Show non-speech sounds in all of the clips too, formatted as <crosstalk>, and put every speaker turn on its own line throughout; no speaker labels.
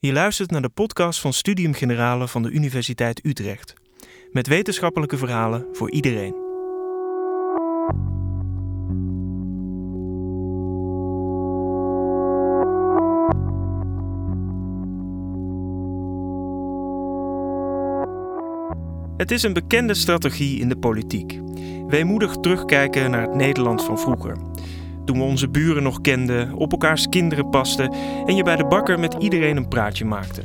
Je luistert naar de podcast van Studium Generale van de Universiteit Utrecht. Met wetenschappelijke verhalen voor iedereen. Het is een bekende strategie in de politiek. Weemoedig terugkijken naar het Nederland van vroeger. Toen we onze buren nog kenden, op elkaars kinderen pasten en je bij de bakker met iedereen een praatje maakte.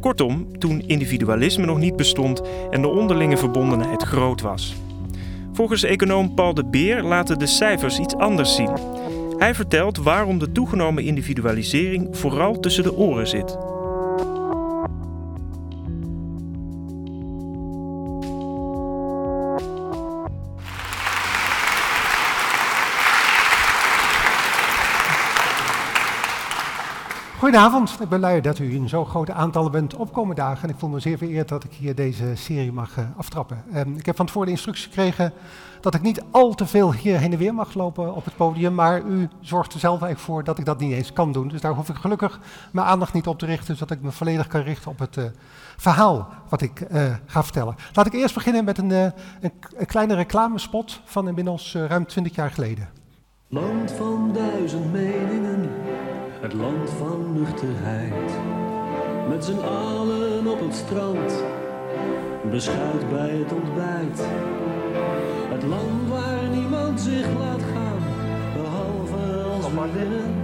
Kortom, toen individualisme nog niet bestond en de onderlinge verbondenheid groot was. Volgens econoom Paul de Beer laten de cijfers iets anders zien. Hij vertelt waarom de toegenomen individualisering vooral tussen de oren zit.
Goedenavond, ik ben blij dat u in zo'n grote aantallen bent opkomen dagen. En ik voel me zeer vereerd dat ik hier deze serie mag uh, aftrappen. Um, ik heb van tevoren de instructie gekregen dat ik niet al te veel hier heen en weer mag lopen op het podium. Maar u zorgt er zelf eigenlijk voor dat ik dat niet eens kan doen. Dus daar hoef ik gelukkig mijn aandacht niet op te richten, zodat ik me volledig kan richten op het uh, verhaal wat ik uh, ga vertellen. Laat ik eerst beginnen met een, een, een kleine reclamespot van inmiddels ruim 20 jaar geleden.
Land van duizend meningen het land van nuchterheid. Met z'n allen op het strand, beschuit bij het ontbijt. Het land waar niemand zich laat gaan, behalve als we winnen.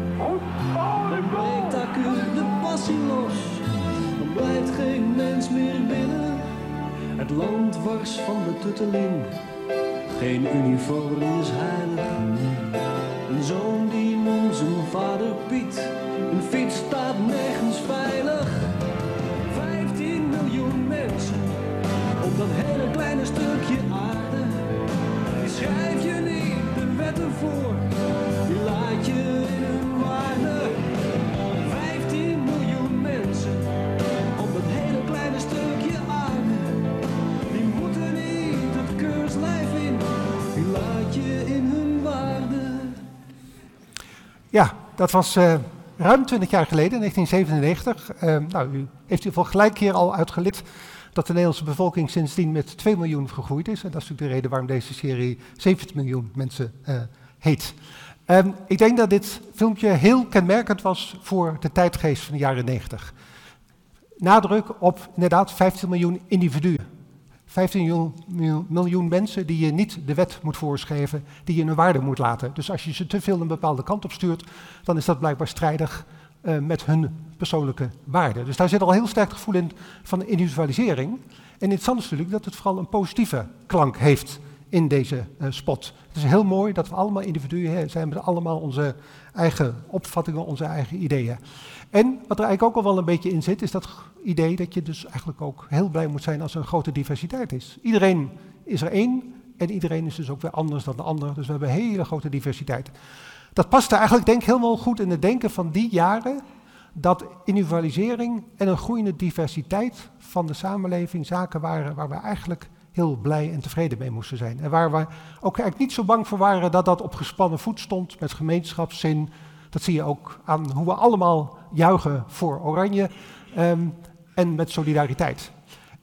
Dan breekt acuut de passie los, dan blijft geen mens meer binnen. Het land wars van de tutteling, geen uniform is heilig. Een zoon die zijn vader Piet. Een fiets staat nergens veilig. 15 miljoen mensen op dat hele kleine stukje aarde. Die schrijf je niet de wetten voor, die laat je in dat
was uh, ruim 20 jaar geleden, 1997. Uh, nou, u heeft u voor gelijk hier al uitgelicht dat de Nederlandse bevolking sindsdien met 2 miljoen gegroeid is. En dat is natuurlijk de reden waarom deze serie 17 miljoen mensen uh, heet. Um, ik denk dat dit filmpje heel kenmerkend was voor de tijdgeest van de jaren 90. Nadruk op inderdaad 15 miljoen individuen. 15 miljoen, mensen die je niet de wet moet voorschrijven, die je een waarde moet laten. Dus als je ze te veel een bepaalde kant op stuurt, dan is dat blijkbaar strijdig uh, met hun persoonlijke waarden. Dus daar zit al heel sterk gevoel in van individualisering. En interessant is natuurlijk dat het vooral een positieve klank heeft in deze uh, spot. Het is heel mooi dat we allemaal individuen zijn met allemaal onze eigen opvattingen, onze eigen ideeën. En wat er eigenlijk ook al wel een beetje in zit, is dat idee dat je dus eigenlijk ook heel blij moet zijn als er een grote diversiteit is. Iedereen is er één en iedereen is dus ook weer anders dan de ander. Dus we hebben hele grote diversiteit. Dat past er eigenlijk denk ik helemaal goed in het denken van die jaren, dat individualisering en een groeiende diversiteit van de samenleving zaken waren waar we eigenlijk heel blij en tevreden mee moesten zijn. En waar we ook eigenlijk niet zo bang voor waren dat dat op gespannen voet stond met gemeenschapszin. Dat zie je ook aan hoe we allemaal juichen voor Oranje um, en met solidariteit.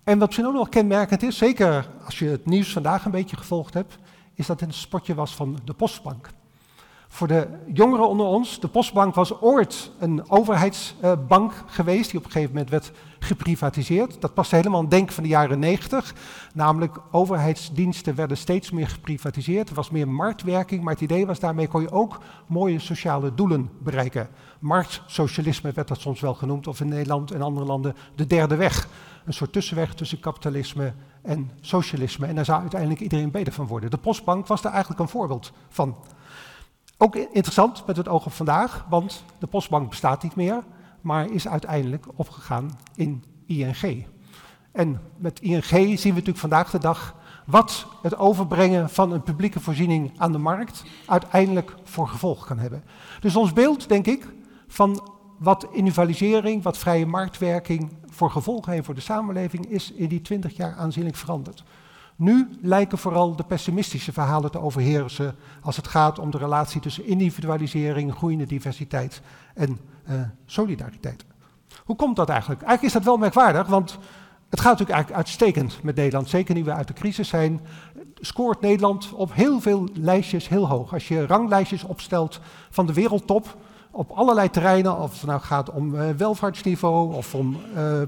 En wat misschien ook nog kenmerkend is, zeker als je het nieuws vandaag een beetje gevolgd hebt, is dat het een spotje was van de Postbank. Voor de jongeren onder ons, de Postbank was ooit een overheidsbank uh, geweest, die op een gegeven moment werd geprivatiseerd. Dat paste helemaal aan denken van de jaren 90. Namelijk, overheidsdiensten werden steeds meer geprivatiseerd. Er was meer marktwerking, maar het idee was daarmee kon je ook mooie sociale doelen bereiken. Marktsocialisme werd dat soms wel genoemd, of in Nederland en andere landen de derde weg. Een soort tussenweg tussen kapitalisme en socialisme. En daar zou uiteindelijk iedereen beter van worden. De Postbank was daar eigenlijk een voorbeeld van. Ook interessant met het oog op vandaag, want de Postbank bestaat niet meer, maar is uiteindelijk opgegaan in ING. En met ING zien we natuurlijk vandaag de dag wat het overbrengen van een publieke voorziening aan de markt uiteindelijk voor gevolg kan hebben. Dus ons beeld, denk ik, van wat individualisering, wat vrije marktwerking voor gevolgen heeft voor de samenleving, is in die twintig jaar aanzienlijk veranderd. Nu lijken vooral de pessimistische verhalen te overheersen als het gaat om de relatie tussen individualisering, groeiende diversiteit en uh, solidariteit. Hoe komt dat eigenlijk? Eigenlijk is dat wel merkwaardig, want het gaat natuurlijk eigenlijk uitstekend met Nederland. Zeker nu we uit de crisis zijn, scoort Nederland op heel veel lijstjes heel hoog. Als je ranglijstjes opstelt van de wereldtop op allerlei terreinen, of het nou gaat om uh, welvaartsniveau of om uh,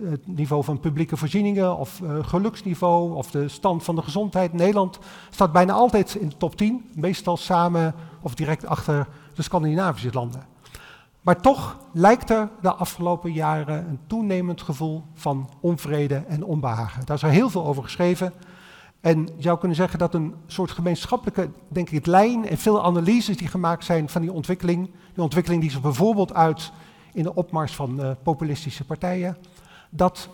het niveau van publieke voorzieningen of uh, geluksniveau of de stand van de gezondheid. Nederland staat bijna altijd in de top 10, meestal samen of direct achter de Scandinavische landen. Maar toch lijkt er de afgelopen jaren een toenemend gevoel van onvrede en onbehagen. Daar is er heel veel over geschreven. En je zou kunnen zeggen dat een soort gemeenschappelijke, denk ik, lijn en veel analyses die gemaakt zijn van die ontwikkeling, die ontwikkeling die zich bijvoorbeeld uit in de opmars van uh, populistische partijen, dat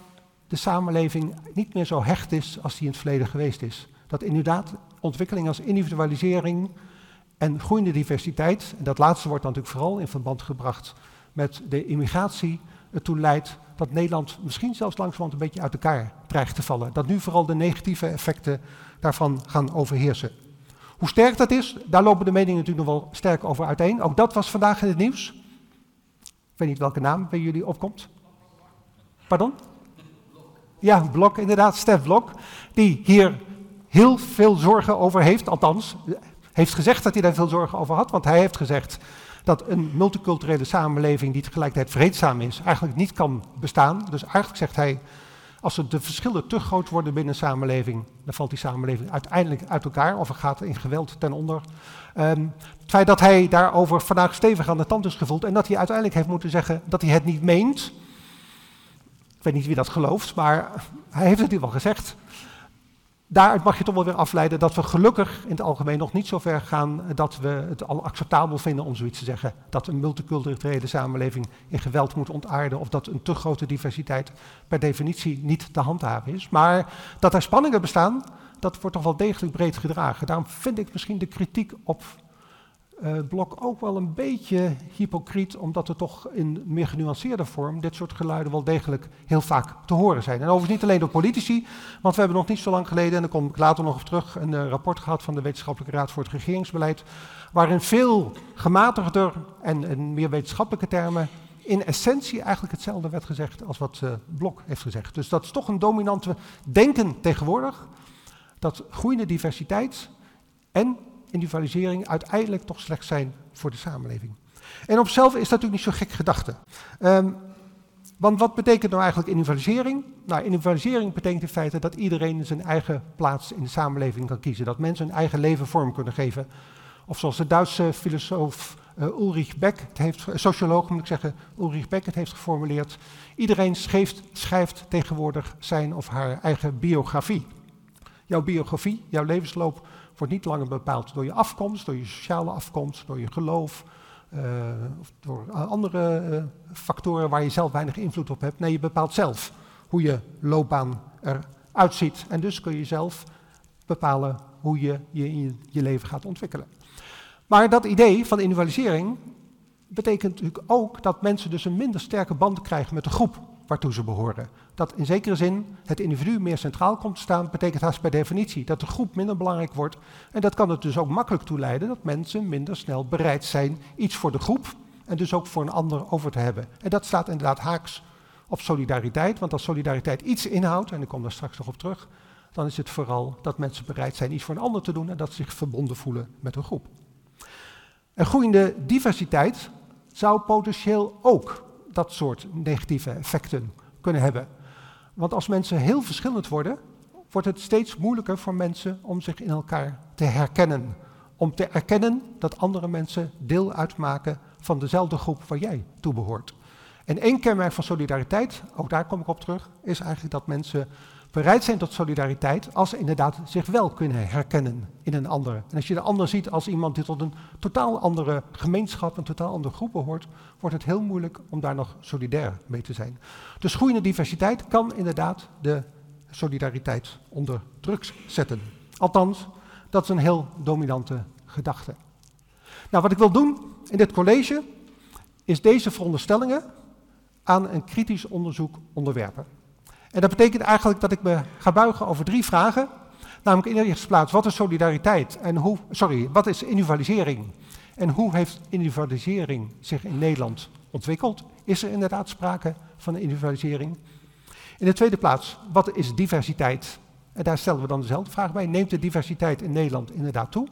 de samenleving niet meer zo hecht is als die in het verleden geweest is. Dat inderdaad ontwikkeling als individualisering en groeiende diversiteit, en dat laatste wordt natuurlijk vooral in verband gebracht met de immigratie, ertoe leidt dat Nederland misschien zelfs langzamerhand een beetje uit elkaar dreigt te vallen. Dat nu vooral de negatieve effecten daarvan gaan overheersen. Hoe sterk dat is, daar lopen de meningen natuurlijk nog wel sterk over uiteen. Ook dat was vandaag in het nieuws. Ik weet niet welke naam bij jullie opkomt. Pardon? Ja, Blok, inderdaad, Stef Blok, die hier heel veel zorgen over heeft, althans, heeft gezegd dat hij daar veel zorgen over had, want hij heeft gezegd dat een multiculturele samenleving die tegelijkertijd vreedzaam is, eigenlijk niet kan bestaan. Dus eigenlijk zegt hij, als de verschillen te groot worden binnen een samenleving, dan valt die samenleving uiteindelijk uit elkaar of er gaat in geweld ten onder. Um, het feit dat hij daarover vandaag stevig aan de tand is gevoeld en dat hij uiteindelijk heeft moeten zeggen dat hij het niet meent. Ik weet niet wie dat gelooft, maar hij heeft het ieder geval gezegd daaruit mag je toch wel weer afleiden dat we gelukkig in het algemeen nog niet zo ver gaan dat we het al acceptabel vinden om zoiets te zeggen. Dat een multiculturele samenleving in geweld moet ontaarden of dat een te grote diversiteit per definitie niet te handhaven is. Maar dat er spanningen bestaan, dat wordt toch wel degelijk breed gedragen. Daarom vind ik misschien de kritiek op uh, Blok ook wel een beetje hypocriet, omdat er toch in meer genuanceerde vorm dit soort geluiden wel degelijk heel vaak te horen zijn. En overigens niet alleen door politici, want we hebben nog niet zo lang geleden, en daar kom ik later nog op terug, een uh, rapport gehad van de Wetenschappelijke Raad voor het Regeringsbeleid, waarin veel gematigder en, en meer wetenschappelijke termen in essentie eigenlijk hetzelfde werd gezegd als wat uh, Blok heeft gezegd. Dus dat is toch een dominante denken tegenwoordig, dat groeiende diversiteit en individualisering uiteindelijk toch slecht zijn voor de samenleving. En op zichzelf is dat natuurlijk niet zo gek gedachte. Um, want wat betekent nou eigenlijk individualisering? Nou, individualisering betekent in feite dat iedereen zijn eigen plaats in de samenleving kan kiezen. Dat mensen hun eigen leven vorm kunnen geven. Of zoals de Duitse filosoof uh, Ulrich Beck, het heeft, socioloog moet ik zeggen, Ulrich Beck het heeft geformuleerd. Iedereen schrijft, schrijft tegenwoordig zijn of haar eigen biografie. Jouw biografie, jouw levensloop wordt niet langer bepaald door je afkomst, door je sociale afkomst, door je geloof, uh, of door andere uh, factoren waar je zelf weinig invloed op hebt. Nee, je bepaalt zelf hoe je loopbaan eruit ziet. En dus kun je zelf bepalen hoe je je in je, je leven gaat ontwikkelen. Maar dat idee van individualisering betekent natuurlijk ook dat mensen dus een minder sterke band krijgen met de groep waartoe ze behoren. Dat in zekere zin het individu meer centraal komt te staan, betekent haast per definitie dat de groep minder belangrijk wordt. En dat kan het dus ook makkelijk toeleiden dat mensen minder snel bereid zijn iets voor de groep en dus ook voor een ander over te hebben. En dat staat inderdaad haaks op solidariteit, want als solidariteit iets inhoudt, en ik kom daar straks nog op terug, dan is het vooral dat mensen bereid zijn iets voor een ander te doen en dat ze zich verbonden voelen met een groep. En groeiende diversiteit zou potentieel ook dat soort negatieve effecten kunnen hebben. Want als mensen heel verschillend worden, wordt het steeds moeilijker voor mensen om zich in elkaar te herkennen. Om te erkennen dat andere mensen deel uitmaken van dezelfde groep waar jij toe behoort. En één kenmerk van solidariteit, ook daar kom ik op terug, is eigenlijk dat mensen bereid zijn tot solidariteit als ze inderdaad zich wel kunnen herkennen in een ander. En als je de ander ziet als iemand die tot een totaal andere gemeenschap, een totaal andere groep behoort, wordt het heel moeilijk om daar nog solidair mee te zijn. Dus groeiende diversiteit kan inderdaad de solidariteit onder druk zetten. Althans, dat is een heel dominante gedachte. Nou, wat ik wil doen in dit college is deze veronderstellingen aan een kritisch onderzoek onderwerpen. En dat betekent eigenlijk dat ik me ga buigen over drie vragen. Namelijk in de eerste plaats, wat is solidariteit en hoe, sorry, wat is individualisering? En hoe heeft individualisering zich in Nederland ontwikkeld? Is er inderdaad sprake van individualisering. In de tweede plaats, wat is diversiteit? En daar stellen we dan dezelfde vraag bij. Neemt de diversiteit in Nederland inderdaad toe?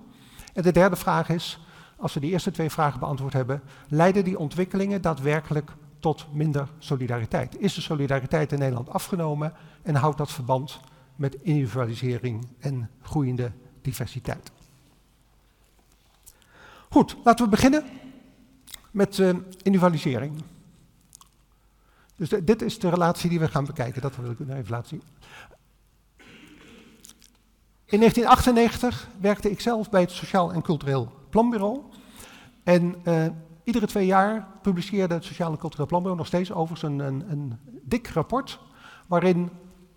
En de derde vraag is, als we die eerste twee vragen beantwoord hebben, leiden die ontwikkelingen daadwerkelijk tot minder solidariteit? Is de solidariteit in Nederland afgenomen en houdt dat verband met individualisering en groeiende diversiteit? Goed, laten we beginnen met uh, individualisering. Dus dit is de relatie die we gaan bekijken, dat wil ik u even laten zien. In 1998 werkte ik zelf bij het Sociaal en Cultureel Planbureau. En uh, iedere twee jaar publiceerde het Sociaal en Cultureel Planbureau nog steeds overigens een, een, een dik rapport waarin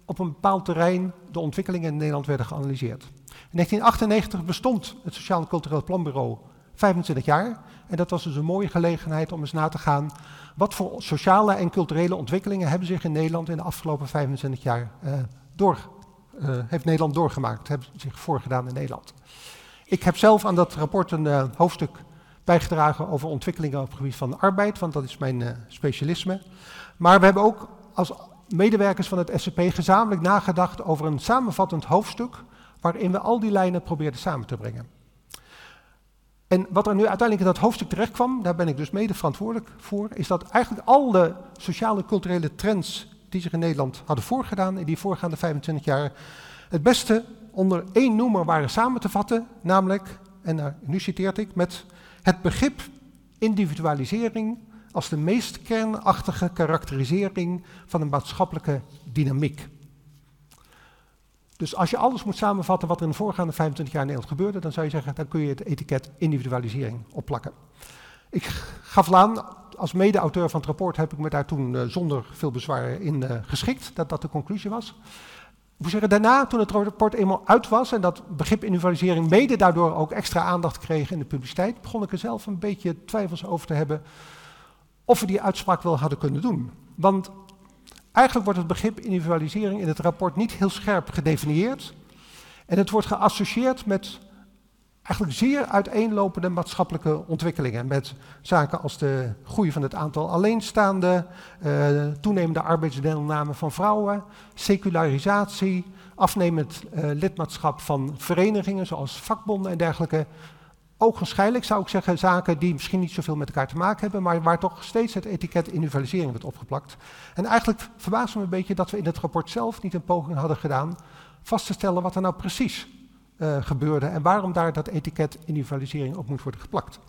op een bepaald terrein de ontwikkelingen in Nederland werden geanalyseerd. In 1998 bestond het Sociaal en Cultureel Planbureau 25 jaar. En dat was dus een mooie gelegenheid om eens na te gaan wat voor sociale en culturele ontwikkelingen hebben zich in Nederland in de afgelopen 25 jaar uh, door, uh, heeft Nederland doorgemaakt, hebben zich voorgedaan in Nederland. Ik heb zelf aan dat rapport een uh, hoofdstuk bijgedragen over ontwikkelingen op het gebied van arbeid, want dat is mijn specialisme. Maar we hebben ook als medewerkers van het SCP gezamenlijk nagedacht over een samenvattend hoofdstuk waarin we al die lijnen probeerden samen te brengen. En wat er nu uiteindelijk in dat hoofdstuk terecht kwam, daar ben ik dus mede verantwoordelijk voor, is dat eigenlijk al de sociale culturele trends die zich in Nederland hadden voorgedaan in die voorgaande 25 jaar, het beste onder één noemer waren samen te vatten, namelijk, en nu citeer ik, met het begrip individualisering als de meest kernachtige karakterisering van een maatschappelijke dynamiek. Dus als je alles moet samenvatten wat er in de voorgaande 25 jaar in Nederland gebeurde, dan zou je zeggen, dan kun je het etiket individualisering opplakken. Ik gaf aan, als mede-auteur van het rapport heb ik me daar toen uh, zonder veel bezwaar in uh, geschikt, dat dat de conclusie was. Moet zeggen, daarna, toen het rapport eenmaal uit was en dat begrip individualisering mede daardoor ook extra aandacht kreeg in de publiciteit, begon ik er zelf een beetje twijfels over te hebben of we die uitspraak wel hadden kunnen doen. Want Eigenlijk wordt het begrip individualisering in het rapport niet heel scherp gedefinieerd. En het wordt geassocieerd met eigenlijk zeer uiteenlopende maatschappelijke ontwikkelingen. Met zaken als de groei van het aantal alleenstaanden, uh, toenemende arbeidsdeelname van vrouwen, secularisatie, afnemend uh, lidmaatschap van verenigingen zoals vakbonden en dergelijke. Ogenschijnlijk zou ik zeggen zaken die misschien niet zoveel met elkaar te maken hebben, maar waar toch steeds het etiket individualisering wordt opgeplakt. En eigenlijk verbaast me een beetje dat we in het rapport zelf niet een poging hadden gedaan vast te stellen wat er nou precies uh, gebeurde en waarom daar dat etiket individualisering op moet worden geplakt.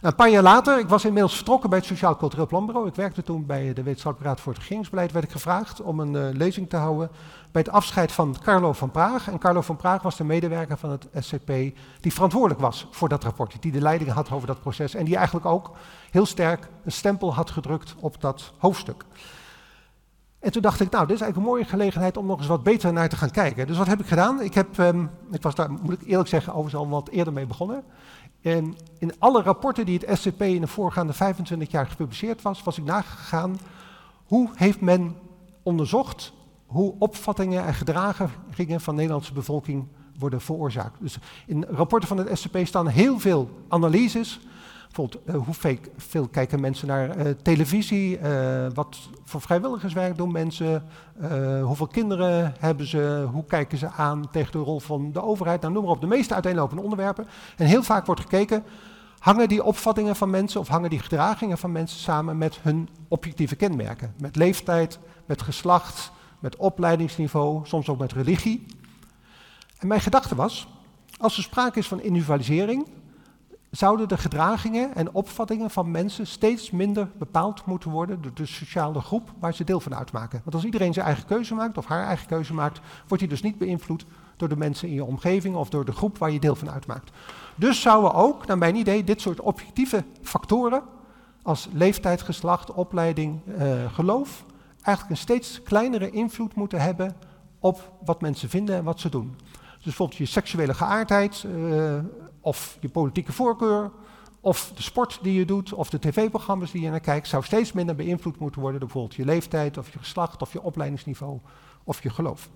Een paar jaar later, ik was inmiddels vertrokken bij het Sociaal Cultureel Planbureau. Ik werkte toen bij de Wetenschappelijke Raad voor het Regeringsbeleid. Werd ik gevraagd om een uh, lezing te houden bij het afscheid van Carlo van Praag. En Carlo van Praag was de medewerker van het SCP die verantwoordelijk was voor dat rapport. Die de leiding had over dat proces. En die eigenlijk ook heel sterk een stempel had gedrukt op dat hoofdstuk. En toen dacht ik, nou, dit is eigenlijk een mooie gelegenheid om nog eens wat beter naar te gaan kijken. Dus wat heb ik gedaan? Ik, heb, um, ik was daar, moet ik eerlijk zeggen, overigens al wat eerder mee begonnen. En in alle rapporten die het SCP in de voorgaande 25 jaar gepubliceerd was, was ik nagegaan hoe heeft men onderzocht hoe opvattingen en gedragingen van de Nederlandse bevolking worden veroorzaakt. Dus in rapporten van het SCP staan heel veel analyses. Bijvoorbeeld, uh, hoe veel kijken mensen naar uh, televisie, uh, wat voor vrijwilligerswerk doen mensen, hoeveel kinderen hebben ze, hoe kijken ze aan tegen de rol van de overheid, nou, noem maar op, de meeste uiteenlopende onderwerpen. En heel vaak wordt gekeken, hangen die opvattingen van mensen of hangen die gedragingen van mensen samen met hun objectieve kenmerken, met leeftijd, met geslacht, met opleidingsniveau, soms ook met religie. En mijn gedachte was, als er sprake is van individualisering, zouden de gedragingen en opvattingen van mensen steeds minder bepaald moeten worden door de sociale groep waar ze deel van uitmaken. Want als iedereen zijn eigen keuze maakt of haar eigen keuze maakt, wordt hij dus niet beïnvloed door de mensen in je omgeving of door de groep waar je deel van uitmaakt. Dus zouden ook, naar mijn idee, dit soort objectieve factoren als leeftijd, geslacht, opleiding, uh, geloof, eigenlijk een steeds kleinere invloed moeten hebben op wat mensen vinden en wat ze doen. Dus bijvoorbeeld je seksuele geaardheid, uh, of je politieke voorkeur, of de sport die je doet, of de tv-programma's die je naar kijkt, zou steeds minder beïnvloed moeten worden door bijvoorbeeld je leeftijd, of je geslacht, of je opleidingsniveau, of je geloof.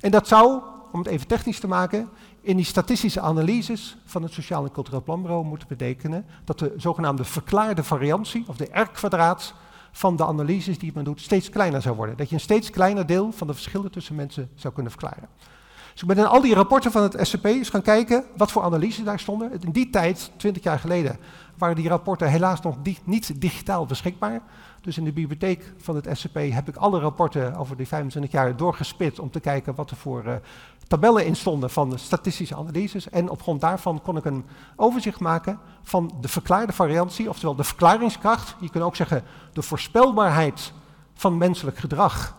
En dat zou, om het even technisch te maken, in die statistische analyses van het Sociaal en Cultureel Planbureau moeten betekenen dat de zogenaamde verklaarde variantie, of de R-kwadraat, van de analyses die men doet steeds kleiner zou worden. Dat je een steeds kleiner deel van de verschillen tussen mensen zou kunnen verklaren. Dus ik ben in al die rapporten van het SCP eens gaan kijken wat voor analyses daar stonden. In die tijd, 20 jaar geleden, waren die rapporten helaas nog niet digitaal beschikbaar. Dus in de bibliotheek van het SCP heb ik alle rapporten over die 25 jaar doorgespit om te kijken wat er voor uh, tabellen in stonden van statistische analyses. En op grond daarvan kon ik een overzicht maken van de verklaarde variantie, oftewel de verklaringskracht. Je kunt ook zeggen de voorspelbaarheid van menselijk gedrag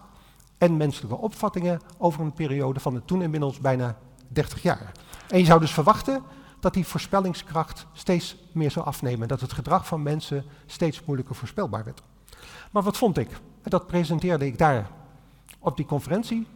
en menselijke opvattingen over een periode van toen inmiddels bijna 30 jaar. En je zou dus verwachten dat die voorspellingskracht steeds meer zou afnemen, dat het gedrag van mensen steeds moeilijker voorspelbaar werd. Maar wat vond ik? Dat presenteerde ik daar op die conferentie,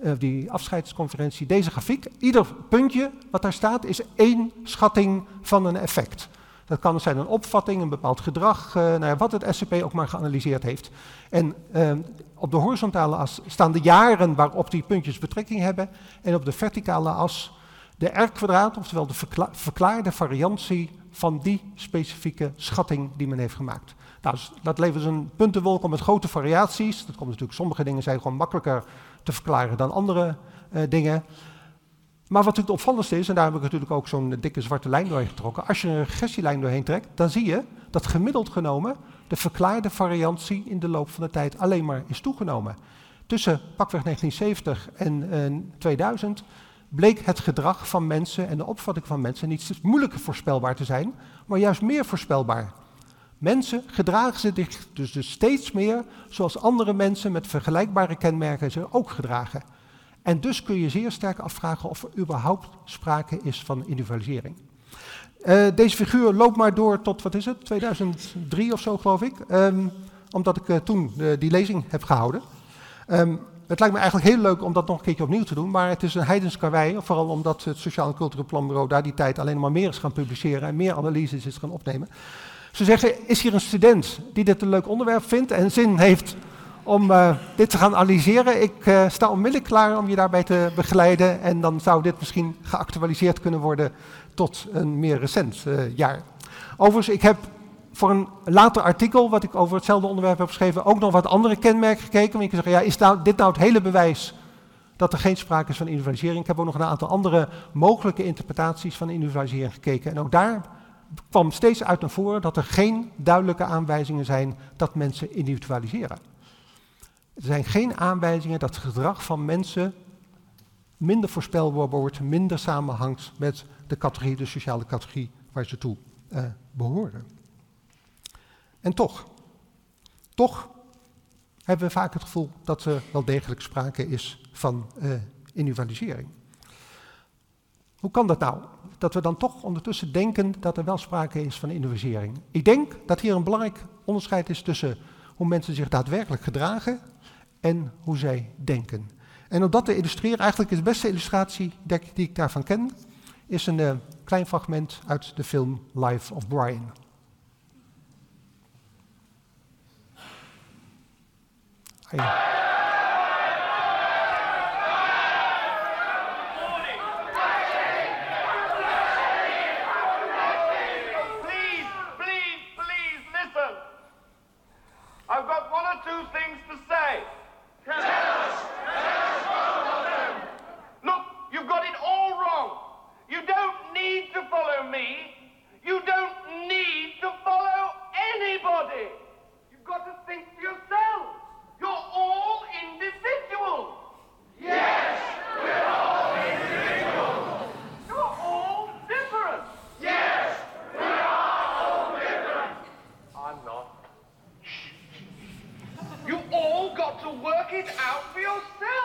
uh, die afscheidsconferentie, deze grafiek. Ieder puntje wat daar staat is één schatting van een effect. Dat kan zijn een opvatting, een bepaald gedrag, uh, nou ja, wat het SCP ook maar geanalyseerd heeft. En uh, op de horizontale as staan de jaren waarop die puntjes betrekking hebben. En op de verticale as de R-kwadraat, oftewel de verkla verklaarde variantie van die specifieke schatting die men heeft gemaakt. Nou, dus dat levert een puntenwolk met grote variaties. Dat komt natuurlijk, sommige dingen zijn gewoon makkelijker te verklaren dan andere uh, dingen. Maar wat natuurlijk het opvallendste is, en daar heb ik natuurlijk ook zo'n dikke zwarte lijn doorheen getrokken. Als je een regressielijn doorheen trekt, dan zie je dat gemiddeld genomen de verklaarde variantie in de loop van de tijd alleen maar is toegenomen. Tussen pakweg 1970 en uh, 2000 bleek het gedrag van mensen en de opvatting van mensen niet moeilijker voorspelbaar te zijn, maar juist meer voorspelbaar. Mensen gedragen zich dus, dus steeds meer zoals andere mensen met vergelijkbare kenmerken zich ook gedragen. En dus kun je zeer sterk afvragen of er überhaupt sprake is van individualisering. Uh, deze figuur loopt maar door tot, wat is het, 2003 of zo geloof ik, um, omdat ik uh, toen uh, die lezing heb gehouden. Um, het lijkt me eigenlijk heel leuk om dat nog een keertje opnieuw te doen, maar het is een heidens karwei, vooral omdat het Sociaal en Cultureel Planbureau daar die tijd alleen maar meer is gaan publiceren en meer analyses is gaan opnemen. Ze zeggen, is hier een student die dit een leuk onderwerp vindt en zin heeft om uh, dit te gaan analyseren? Ik uh, sta onmiddellijk klaar om je daarbij te begeleiden en dan zou dit misschien geactualiseerd kunnen worden tot een meer recent uh, jaar. Overigens, ik heb voor een later artikel, wat ik over hetzelfde onderwerp heb geschreven, ook nog wat andere kenmerken gekeken. Want kunt zeggen, ja, is nou, dit nou het hele bewijs dat er geen sprake is van individualisering? Ik heb ook nog een aantal andere mogelijke interpretaties van individualisering gekeken. En ook daar kwam steeds uit naar voren dat er geen duidelijke aanwijzingen zijn dat mensen individualiseren. Er zijn geen aanwijzingen dat het gedrag van mensen minder voorspelbaar wordt, minder samenhangt met de categorie, de sociale categorie waar ze toe uh, behoren. En toch, toch hebben we vaak het gevoel dat er wel degelijk sprake is van uh, individualisering. Hoe kan dat nou? Dat we dan toch ondertussen denken dat er wel sprake is van individualisering. Ik denk dat hier een belangrijk onderscheid is tussen hoe mensen zich daadwerkelijk gedragen en hoe zij denken. En om dat te illustreren, eigenlijk is de beste illustratie die ik daarvan ken, is een uh, klein fragment uit de film Life of Brian. Hey. Ik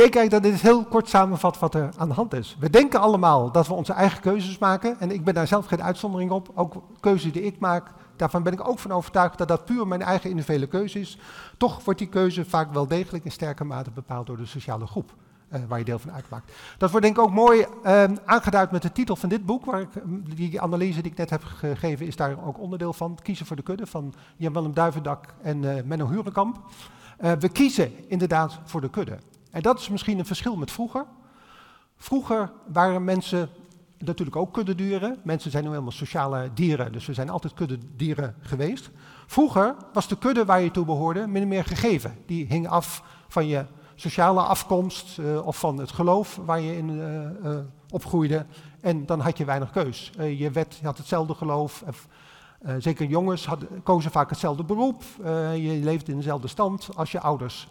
denk eigenlijk dat dit heel kort samenvat wat er aan de hand is. We denken allemaal dat we onze eigen keuzes maken. En ik ben daar zelf geen uitzondering op. Ook keuzes die ik maak, daarvan ben ik ook van overtuigd dat dat puur mijn eigen individuele keuze is. Toch wordt die keuze vaak wel degelijk in sterke mate bepaald door de sociale groep eh, waar je deel van uitmaakt. Dat wordt denk ik ook mooi ehm, aangeduid met de titel van dit boek, waar ik, die analyse die ik net heb gegeven is daar ook onderdeel van. Kiezen voor de kudde van Jan-Willem Duivendak en Menno Hurenkamp. we kiezen inderdaad voor de kudde. En dat is misschien een verschil met vroeger. Vroeger waren mensen natuurlijk ook kuddedieren. Mensen zijn nu helemaal sociale dieren, dus we zijn altijd kuddedieren geweest. Vroeger was de kudde waar je toe behoorde min meer gegeven. Die hing af van je sociale afkomst uh, of van het geloof waar je in uh, uh, opgroeide. En dan had je weinig keus. je, werd, had hetzelfde geloof. zeker jongens kozen vaak hetzelfde beroep. je leefde in dezelfde stand als je ouders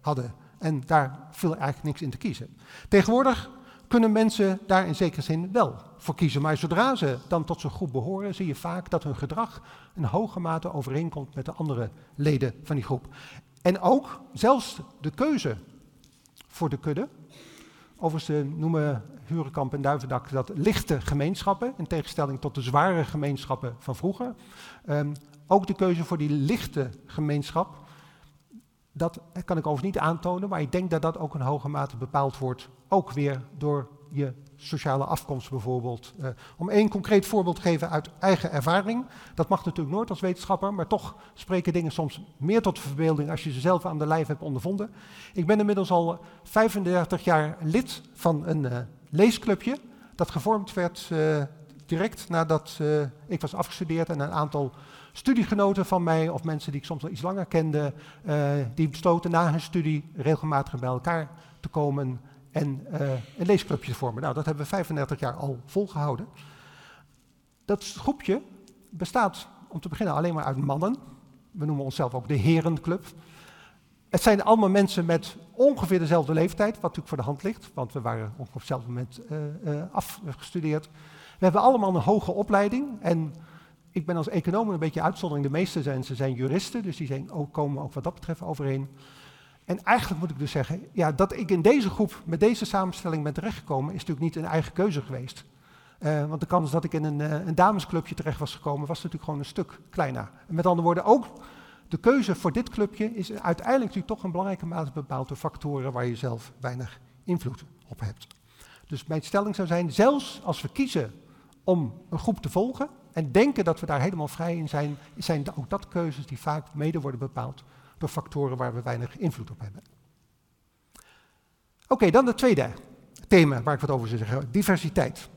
hadden. En daar viel eigenlijk niks in te kiezen. Tegenwoordig kunnen mensen daar in zekere zin wel voor kiezen. Maar zodra ze dan tot zo'n groep behoren, zie je vaak dat hun gedrag in hoge mate overeenkomt met de andere leden van die groep. En ook zelfs de keuze voor de kudde. Overigens noemen Hurenkamp en Duivendak dat lichte gemeenschappen, in tegenstelling tot de zware gemeenschappen van vroeger. Um, ook de keuze voor die lichte gemeenschap dat kan ik overigens niet aantonen, maar ik denk dat dat ook in hoge mate bepaald wordt, ook weer door je sociale afkomst bijvoorbeeld. Uh, om één concreet voorbeeld te geven uit eigen ervaring. Dat mag natuurlijk nooit als wetenschapper, maar toch spreken dingen soms meer tot de verbeelding als je ze zelf aan de lijf hebt ondervonden. Ik ben inmiddels al 35 jaar lid van een uh, leesclubje dat gevormd werd uh, direct nadat ik was afgestudeerd en een aantal studiegenoten van mij of mensen die ik soms al iets langer kende, uh, die besloten na hun studie regelmatig bij elkaar te komen en uh, een leesclubje te vormen. Nou, dat hebben we 35 jaar al volgehouden. Dat groepje bestaat om te beginnen alleen maar uit mannen. We noemen onszelf ook de Herenclub. Het zijn allemaal mensen met ongeveer dezelfde leeftijd, wat natuurlijk voor de hand ligt, want we waren op hetzelfde moment uh, afgestudeerd. We hebben allemaal een hoge opleiding en ik ben als econoom een beetje uitzondering. De meeste zijn, ze zijn juristen, dus die zijn komen ook wat dat betreft overeen. En eigenlijk moet ik dus zeggen, ja, dat ik in deze groep met deze samenstelling ben terechtgekomen, is natuurlijk niet een eigen keuze geweest. Uh, want de kans dat ik in een, uh, een, damesclubje terecht was gekomen, was natuurlijk gewoon een stuk kleiner. Met andere woorden, ook de keuze voor dit clubje is uiteindelijk natuurlijk toch een belangrijke mate bepaald door factoren waar je zelf weinig invloed op hebt. Dus mijn stelling zou zijn, zelfs als we kiezen om een groep te volgen, en denken dat we daar helemaal vrij in zijn, zijn ook dat keuzes die vaak mede worden bepaald door factoren waar we weinig invloed op hebben. Oké, dan het tweede thema waar ik wat over zou zeggen, diversiteit.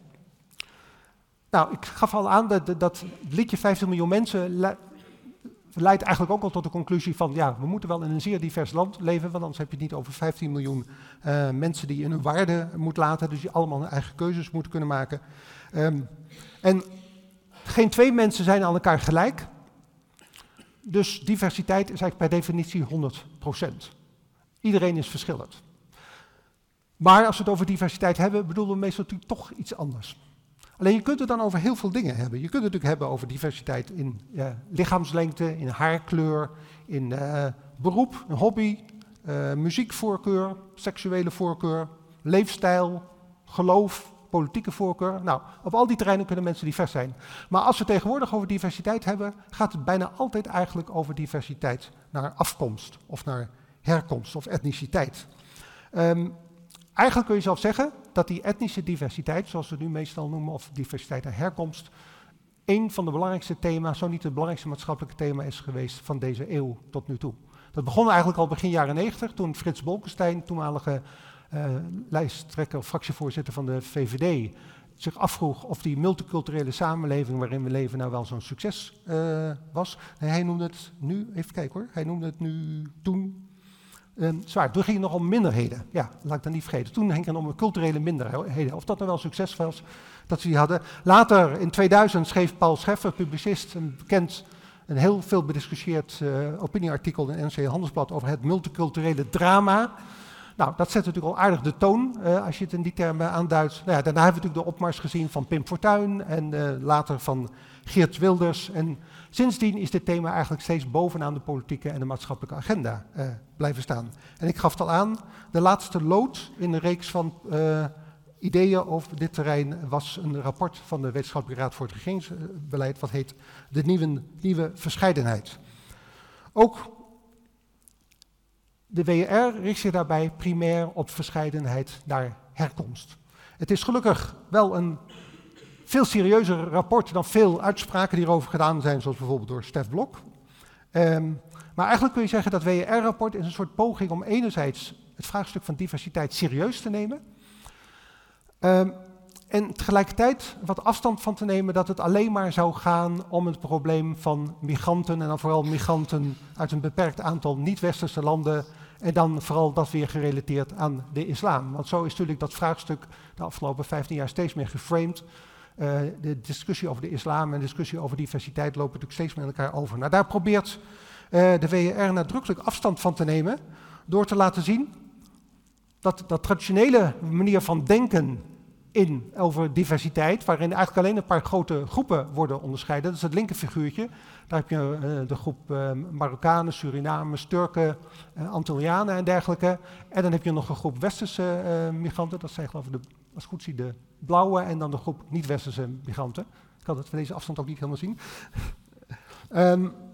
Nou, ik gaf al aan dat, dat liedje 15 miljoen mensen leidt eigenlijk ook al tot de conclusie van, ja, we moeten wel in een zeer divers land leven, want anders heb je het niet over 15 miljoen uh, mensen die hun waarde moet laten, dus die allemaal hun eigen keuzes moeten kunnen maken. Um, en geen twee mensen zijn aan elkaar gelijk. Dus diversiteit is eigenlijk per definitie 100%. Iedereen is verschillend. Maar als we het over diversiteit hebben, bedoelen we meestal natuurlijk toch iets anders. Alleen je kunt het dan over heel veel dingen hebben. Je kunt het natuurlijk hebben over diversiteit in lichaamslengte, in haarkleur, in uh, beroep, een hobby, uh, muziekvoorkeur, seksuele voorkeur, leefstijl, geloof, politieke voorkeur. Nou, op al die terreinen kunnen mensen divers zijn. Maar als we tegenwoordig over diversiteit hebben, gaat het bijna altijd eigenlijk over diversiteit naar afkomst of naar herkomst of etniciteit. Um, eigenlijk kun je zelf zeggen dat die etnische diversiteit, zoals we het nu meestal noemen, of diversiteit naar herkomst, een van de belangrijkste thema's, zo niet het belangrijkste maatschappelijke thema is geweest van deze eeuw tot nu toe. Dat begon eigenlijk al begin jaren 90, toen Frits Bolkestein, toenmalige lijsttrekker of fractievoorzitter van de VVD zich afvroeg of die multiculturele samenleving waarin we leven nou wel zo'n succes uh, was. hij noemde het nu, even kijken hoor, hij noemde het nu toen um, zwaar. Toen ging het nog om minderheden. Ja, laat ik dat niet vergeten. Toen ging het om culturele minderheden. Of dat nou wel succes was, dat ze die hadden. Later, in 2000, schreef Paul Scheffer, publicist, een bekend, een heel veel bediscussieerd uh, opinieartikel in NC Handelsblad over het multiculturele drama. Nou, dat zet natuurlijk al aardig de toon uh, als je het in die termen aanduidt. Nou ja, daarna hebben we natuurlijk de opmars gezien van Pim Fortuyn en uh, later van Geert Wilders. En sindsdien is dit thema eigenlijk steeds bovenaan de politieke en de maatschappelijke agenda uh, blijven staan. En ik gaf het al aan, de laatste lood in de reeks van ideeën over dit terrein was een rapport van de Wetenschappelijke Raad voor het Regeringsbeleid, wat heet De Nieuwe, nieuwe Verscheidenheid. Ook De WR richt zich daarbij primair op verscheidenheid naar herkomst. Het is gelukkig wel een veel serieuzer rapport dan veel uitspraken die erover gedaan zijn, zoals bijvoorbeeld door Stef Blok. Ehm, maar eigenlijk kun je zeggen dat WR-rapport is een soort poging om enerzijds het vraagstuk van diversiteit serieus te nemen. Um, en tegelijkertijd wat afstand van te nemen dat het alleen maar zou gaan om het probleem van migranten en dan vooral migranten uit een beperkt aantal niet-westerse landen en dan vooral dat weer gerelateerd aan de islam. Want zo is natuurlijk dat vraagstuk de afgelopen 15 jaar steeds meer geframed. Uh, de discussie over de islam en de discussie over diversiteit lopen natuurlijk steeds meer elkaar over. Nou, daar probeert uh, de WR nadrukkelijk afstand van te nemen door te laten zien dat dat traditionele manier van denken in over diversiteit, waarin eigenlijk alleen een paar grote groepen worden onderscheiden. Dat is het linkerfiguurtje. Daar heb je uh, de groep uh, Marokkanen, Surinamers, Turken, uh, Antillianen en dergelijke. En dan heb je nog een groep westerse migranten. Dat zijn geloof ik, de, als goed zie, de blauwe. En dan de groep niet-westerse migranten. Ik kan het van deze afstand ook niet helemaal zien. um, <laughs>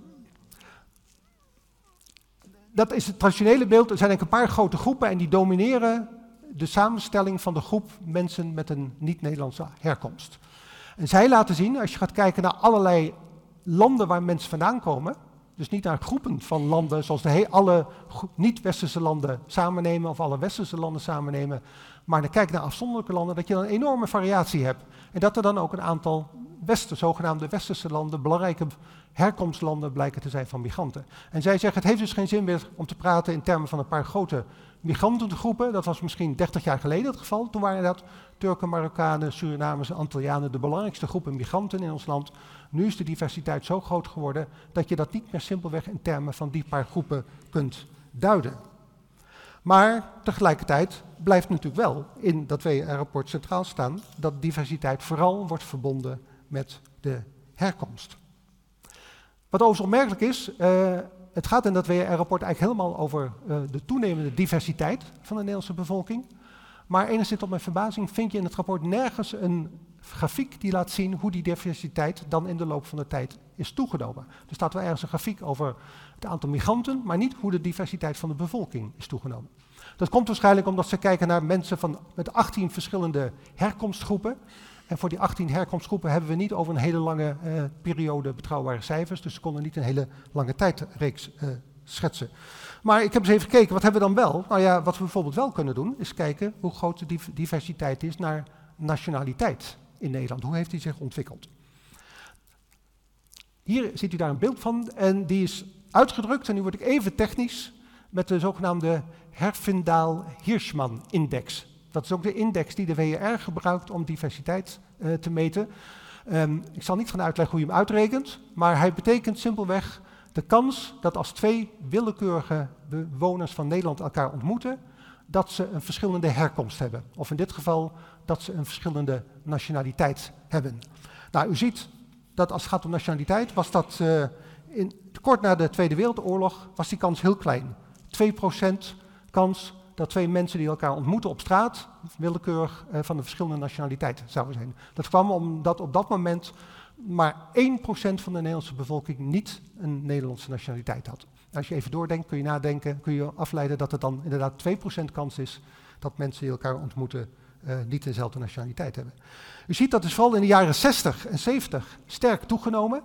dat is het traditionele beeld. Er zijn een paar grote groepen en die domineren de samenstelling van de groep mensen met een niet-Nederlandse herkomst. En zij laten zien, als je gaat kijken naar allerlei landen waar mensen vandaan komen, dus niet naar groepen van landen zoals de alle niet-westerse landen samennemen of alle westerse landen samennemen, maar dan kijk naar afzonderlijke landen, dat je dan een enorme variatie hebt. En dat er dan ook een aantal westen, zogenaamde westerse landen, belangrijke herkomstlanden blijken te zijn van migranten. En zij zeggen, het heeft dus geen zin meer om te praten in termen van een paar grote migrantengroepen. Dat was misschien 30 jaar geleden het geval. Toen waren dat Turken, Marokkanen, Surinamers en Antillianen de belangrijkste groepen migranten in ons land. Nu is de diversiteit zo groot geworden dat je dat niet meer simpelweg in termen van die paar groepen kunt duiden. Maar tegelijkertijd blijft natuurlijk wel in dat WR-rapport centraal staan dat diversiteit vooral wordt verbonden met de herkomst. Wat overigens opmerkelijk is, uh, het gaat in dat WR-rapport eigenlijk helemaal over uh, de toenemende diversiteit van de Nederlandse bevolking. Maar enigszins tot mijn verbazing vind je in het rapport nergens een grafiek die laat zien hoe die diversiteit dan in de loop van de tijd is toegenomen. Er staat wel ergens een grafiek over het aantal migranten, maar niet hoe de diversiteit van de bevolking is toegenomen. Dat komt waarschijnlijk omdat ze kijken naar mensen van, met 18 verschillende herkomstgroepen. En voor die 18 herkomstgroepen hebben we niet over een hele lange uh, periode betrouwbare cijfers. Dus ze konden niet een hele lange tijdreeks uh, schetsen. Maar ik heb eens even gekeken, wat hebben we dan wel? Nou ja, wat we bijvoorbeeld wel kunnen doen, is kijken hoe groot de diversiteit is naar nationaliteit in Nederland. Hoe heeft die zich ontwikkeld? Hier ziet u daar een beeld van en die is uitgedrukt, en nu word ik even technisch, met de zogenaamde Herfindaal-Hirschman-index. Dat is ook de index die de WR gebruikt om diversiteit uh, te meten. Um, ik zal niet gaan uitleggen hoe je hem uitrekent, maar hij betekent simpelweg de kans dat als twee willekeurige bewoners van Nederland elkaar ontmoeten, dat ze een verschillende herkomst hebben. Of in dit geval dat ze een verschillende nationaliteit hebben. Nou, u ziet dat als het gaat om nationaliteit, was dat uh, in, kort na de Tweede Wereldoorlog was die kans heel klein. 2% kans dat twee mensen die elkaar ontmoeten op straat, willekeurig uh, van de verschillende nationaliteiten zouden zijn. Dat kwam omdat op dat moment maar 1% van de Nederlandse bevolking niet een Nederlandse nationaliteit had. Als je even doordenkt, kun je nadenken, kun je afleiden dat het dan inderdaad 2% kans is dat mensen die elkaar ontmoeten uh, niet dezelfde nationaliteit hebben. U ziet dat is vooral in de jaren 60 en 70 sterk toegenomen.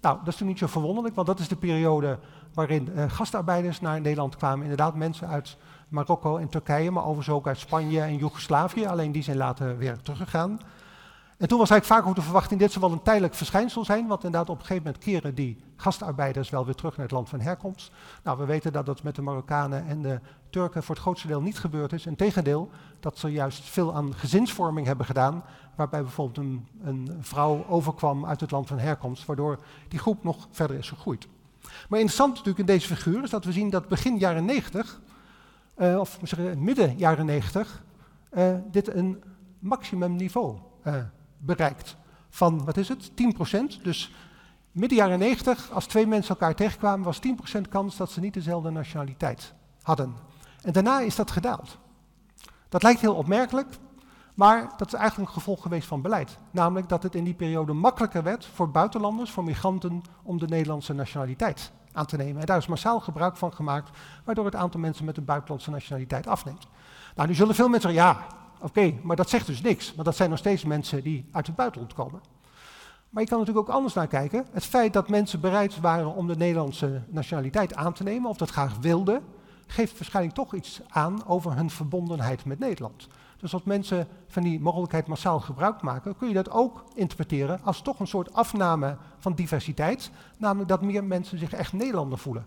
Nou, dat is natuurlijk niet zo verwonderlijk, want dat is de periode waarin uh, gastarbeiders naar Nederland kwamen. Inderdaad, mensen uit Marokko en Turkije, maar overigens ook uit Spanje en Joegoslavië. Alleen die zijn later weer teruggegaan. En toen was eigenlijk vaak ook de verwachting, dit zal wel een tijdelijk verschijnsel zijn, want inderdaad op een gegeven moment keren die gastarbeiders wel weer terug naar het land van herkomst. Nou, we weten dat dat met de Marokkanen en de Turken voor het grootste deel niet gebeurd is. Integendeel, dat ze juist veel aan gezinsvorming hebben gedaan, waarbij bijvoorbeeld een, een vrouw overkwam uit het land van herkomst, waardoor die groep nog verder is gegroeid. Maar interessant natuurlijk in deze figuur is dat we zien dat begin jaren 90 uh, of zeggen, midden jaren 90, uh, eh, dit een maximumniveau uh, bereikt. Van, wat is het, 10%. Dus midden jaren 90, als twee mensen elkaar tegenkwamen, was 10% kans dat ze niet dezelfde nationaliteit hadden. En daarna is dat gedaald. Dat lijkt heel opmerkelijk, maar dat is eigenlijk een gevolg geweest van beleid. Namelijk dat het in die periode makkelijker werd voor buitenlanders, voor migranten, om de Nederlandse nationaliteit aan te nemen. En daar is massaal gebruik van gemaakt, waardoor het aantal mensen met een buitenlandse nationaliteit afneemt. Nou, nu zullen veel mensen zeggen, ja, oké, maar dat zegt dus niks. Want dat zijn nog steeds mensen die uit het buitenland komen. Maar je kan natuurlijk ook anders naar kijken. Het feit dat mensen bereid waren om de Nederlandse nationaliteit aan te nemen, of dat graag wilden, geeft waarschijnlijk toch iets aan over hun verbondenheid met Nederland. Dus als mensen van die mogelijkheid massaal gebruik maken, kun je dat ook interpreteren als toch een soort afname van diversiteit, namelijk dat meer mensen zich echt Nederlander voelen.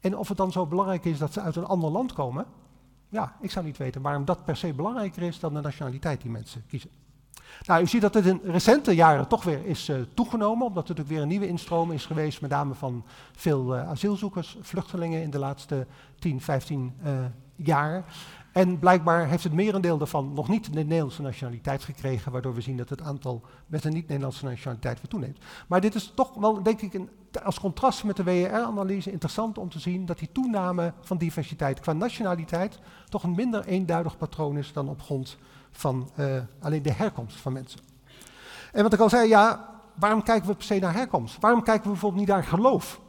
En of het dan zo belangrijk is dat ze uit een ander land komen, ja, ik zou niet weten waarom dat per se belangrijker is dan de nationaliteit die mensen kiezen. Nou, u ziet dat het in recente jaren toch weer is uh, toegenomen, omdat er natuurlijk weer een nieuwe instroom is geweest, met name van veel uh, asielzoekers, vluchtelingen in de laatste 10, 15 uh, jaar. En blijkbaar heeft het merendeel daarvan nog niet de Nederlandse nationaliteit gekregen, waardoor we zien dat het aantal met een niet-Nederlandse nationaliteit weer toeneemt. Maar dit is toch wel, denk ik, een, als contrast met de WER-analyse interessant om te zien dat die toename van diversiteit qua nationaliteit toch een minder eenduidig patroon is dan op grond van uh, alleen de herkomst van mensen. En wat ik al zei, ja, waarom kijken we per se naar herkomst? Waarom kijken we bijvoorbeeld niet naar geloof?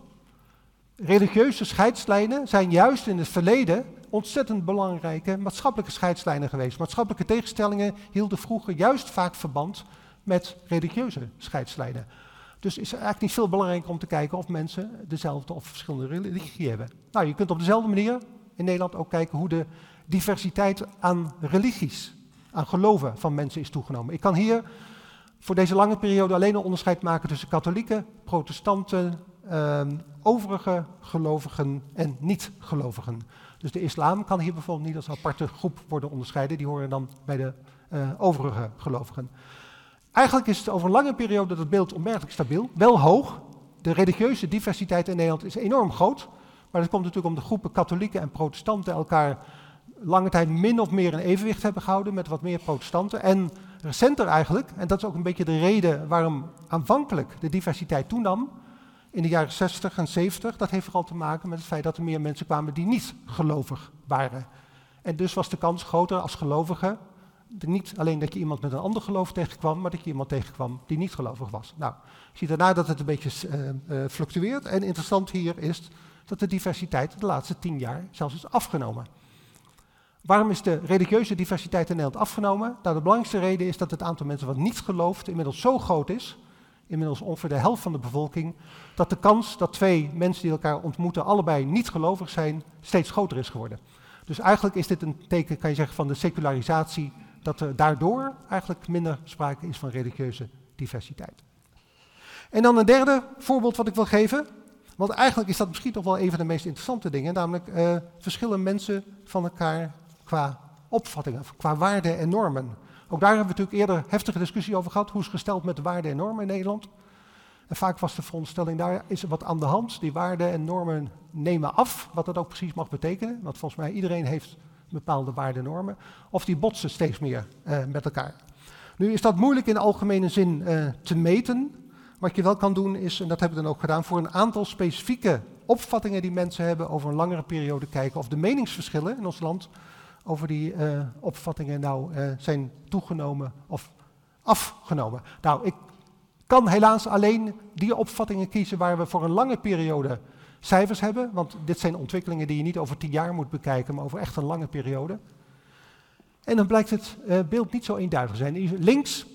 Religieuze scheidslijnen zijn juist in het verleden ontzettend belangrijke maatschappelijke scheidslijnen geweest. Maatschappelijke tegenstellingen hielden vroeger juist vaak verband met religieuze scheidslijnen. Dus is eigenlijk niet veel belangrijker om te kijken of mensen dezelfde of verschillende religie hebben. Nou, je kunt op dezelfde manier in Nederland ook kijken hoe de diversiteit aan religies, aan geloven van mensen is toegenomen. Ik kan hier voor deze lange periode alleen een onderscheid maken tussen katholieken, protestanten, uh, overige gelovigen en niet-gelovigen. Dus de islam kan hier bijvoorbeeld niet als aparte groep worden onderscheiden, die horen dan bij de uh, overige gelovigen. Eigenlijk is het over een lange periode dat beeld onmerkelijk stabiel, wel hoog. De religieuze diversiteit in Nederland is enorm groot, maar dat komt natuurlijk om de groepen katholieken en protestanten elkaar lange tijd min of meer in evenwicht hebben gehouden met wat meer protestanten. En recenter eigenlijk, en dat is ook een beetje de reden waarom aanvankelijk de diversiteit toenam, in de jaren 60 en 70, dat heeft vooral te maken met het feit dat er meer mensen kwamen die niet gelovig waren. En dus was de kans groter als gelovige, niet alleen dat je iemand met een ander geloof tegenkwam, maar dat je iemand tegenkwam die niet gelovig was. Nou, je ziet daarna dat het een beetje uh, uh, fluctueert. En interessant hier is dat de diversiteit de laatste tien jaar zelfs is afgenomen. Waarom is de religieuze diversiteit in Nederland afgenomen? Nou, de belangrijkste reden is dat het aantal mensen wat niet gelooft inmiddels zo groot is inmiddels ongeveer de helft van de bevolking, dat de kans dat twee mensen die elkaar ontmoeten allebei niet gelovig zijn, steeds groter is geworden. Dus eigenlijk is dit een teken, kan je zeggen, van de secularisatie, dat er daardoor eigenlijk minder sprake is van religieuze diversiteit. En dan een derde voorbeeld wat ik wil geven, want eigenlijk is dat misschien toch wel een van de meest interessante dingen, namelijk uh, verschillen mensen van elkaar qua opvattingen, qua waarden en normen. Ook daar hebben we natuurlijk eerder heftige discussie over gehad. Hoe is gesteld met de waarden en normen in Nederland? En vaak was de veronderstelling, daar is wat aan de hand. Die waarden en normen nemen af, wat dat ook precies mag betekenen. Want volgens mij iedereen heeft bepaalde waarden en normen. Of die botsen steeds meer uh, met elkaar. Nu is dat moeilijk in algemene zin uh, te meten. Wat je wel kan doen is, en dat hebben we dan ook gedaan, voor een aantal specifieke opvattingen die mensen hebben over een langere periode kijken of de meningsverschillen in ons land over die uh, opvattingen nou uh, zijn toegenomen of afgenomen. Nou, ik kan helaas alleen die opvattingen kiezen waar we voor een lange periode cijfers hebben, want dit zijn ontwikkelingen die je niet over tien jaar moet bekijken, maar over echt een lange periode. En dan blijkt het uh, beeld niet zo eenduidig te zijn. Links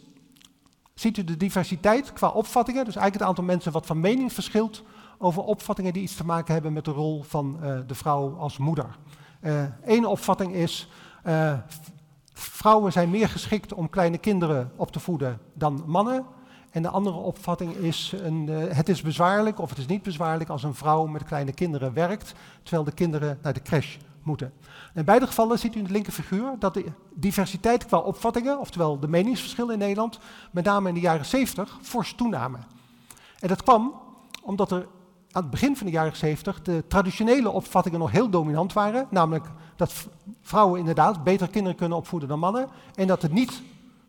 ziet u de diversiteit qua opvattingen, dus eigenlijk het aantal mensen wat van mening verschilt over opvattingen die iets te maken hebben met de rol van de vrouw als moeder. Eén uh, opvatting is, uh, vrouwen zijn meer geschikt om kleine kinderen op te voeden dan mannen. En de andere opvatting is, een, uh, het is bezwaarlijk of het is niet bezwaarlijk als een vrouw met kleine kinderen werkt, terwijl de kinderen naar de crash moeten. In beide gevallen ziet u in de linker figuur dat de diversiteit qua opvattingen, oftewel de meningsverschillen in Nederland, met name in de jaren 70 fors toenamen. En dat kwam omdat er aan het begin van de jaren 70 de traditionele opvattingen nog heel dominant waren. Namelijk dat vrouwen inderdaad beter kinderen kunnen opvoeden dan mannen. En dat het niet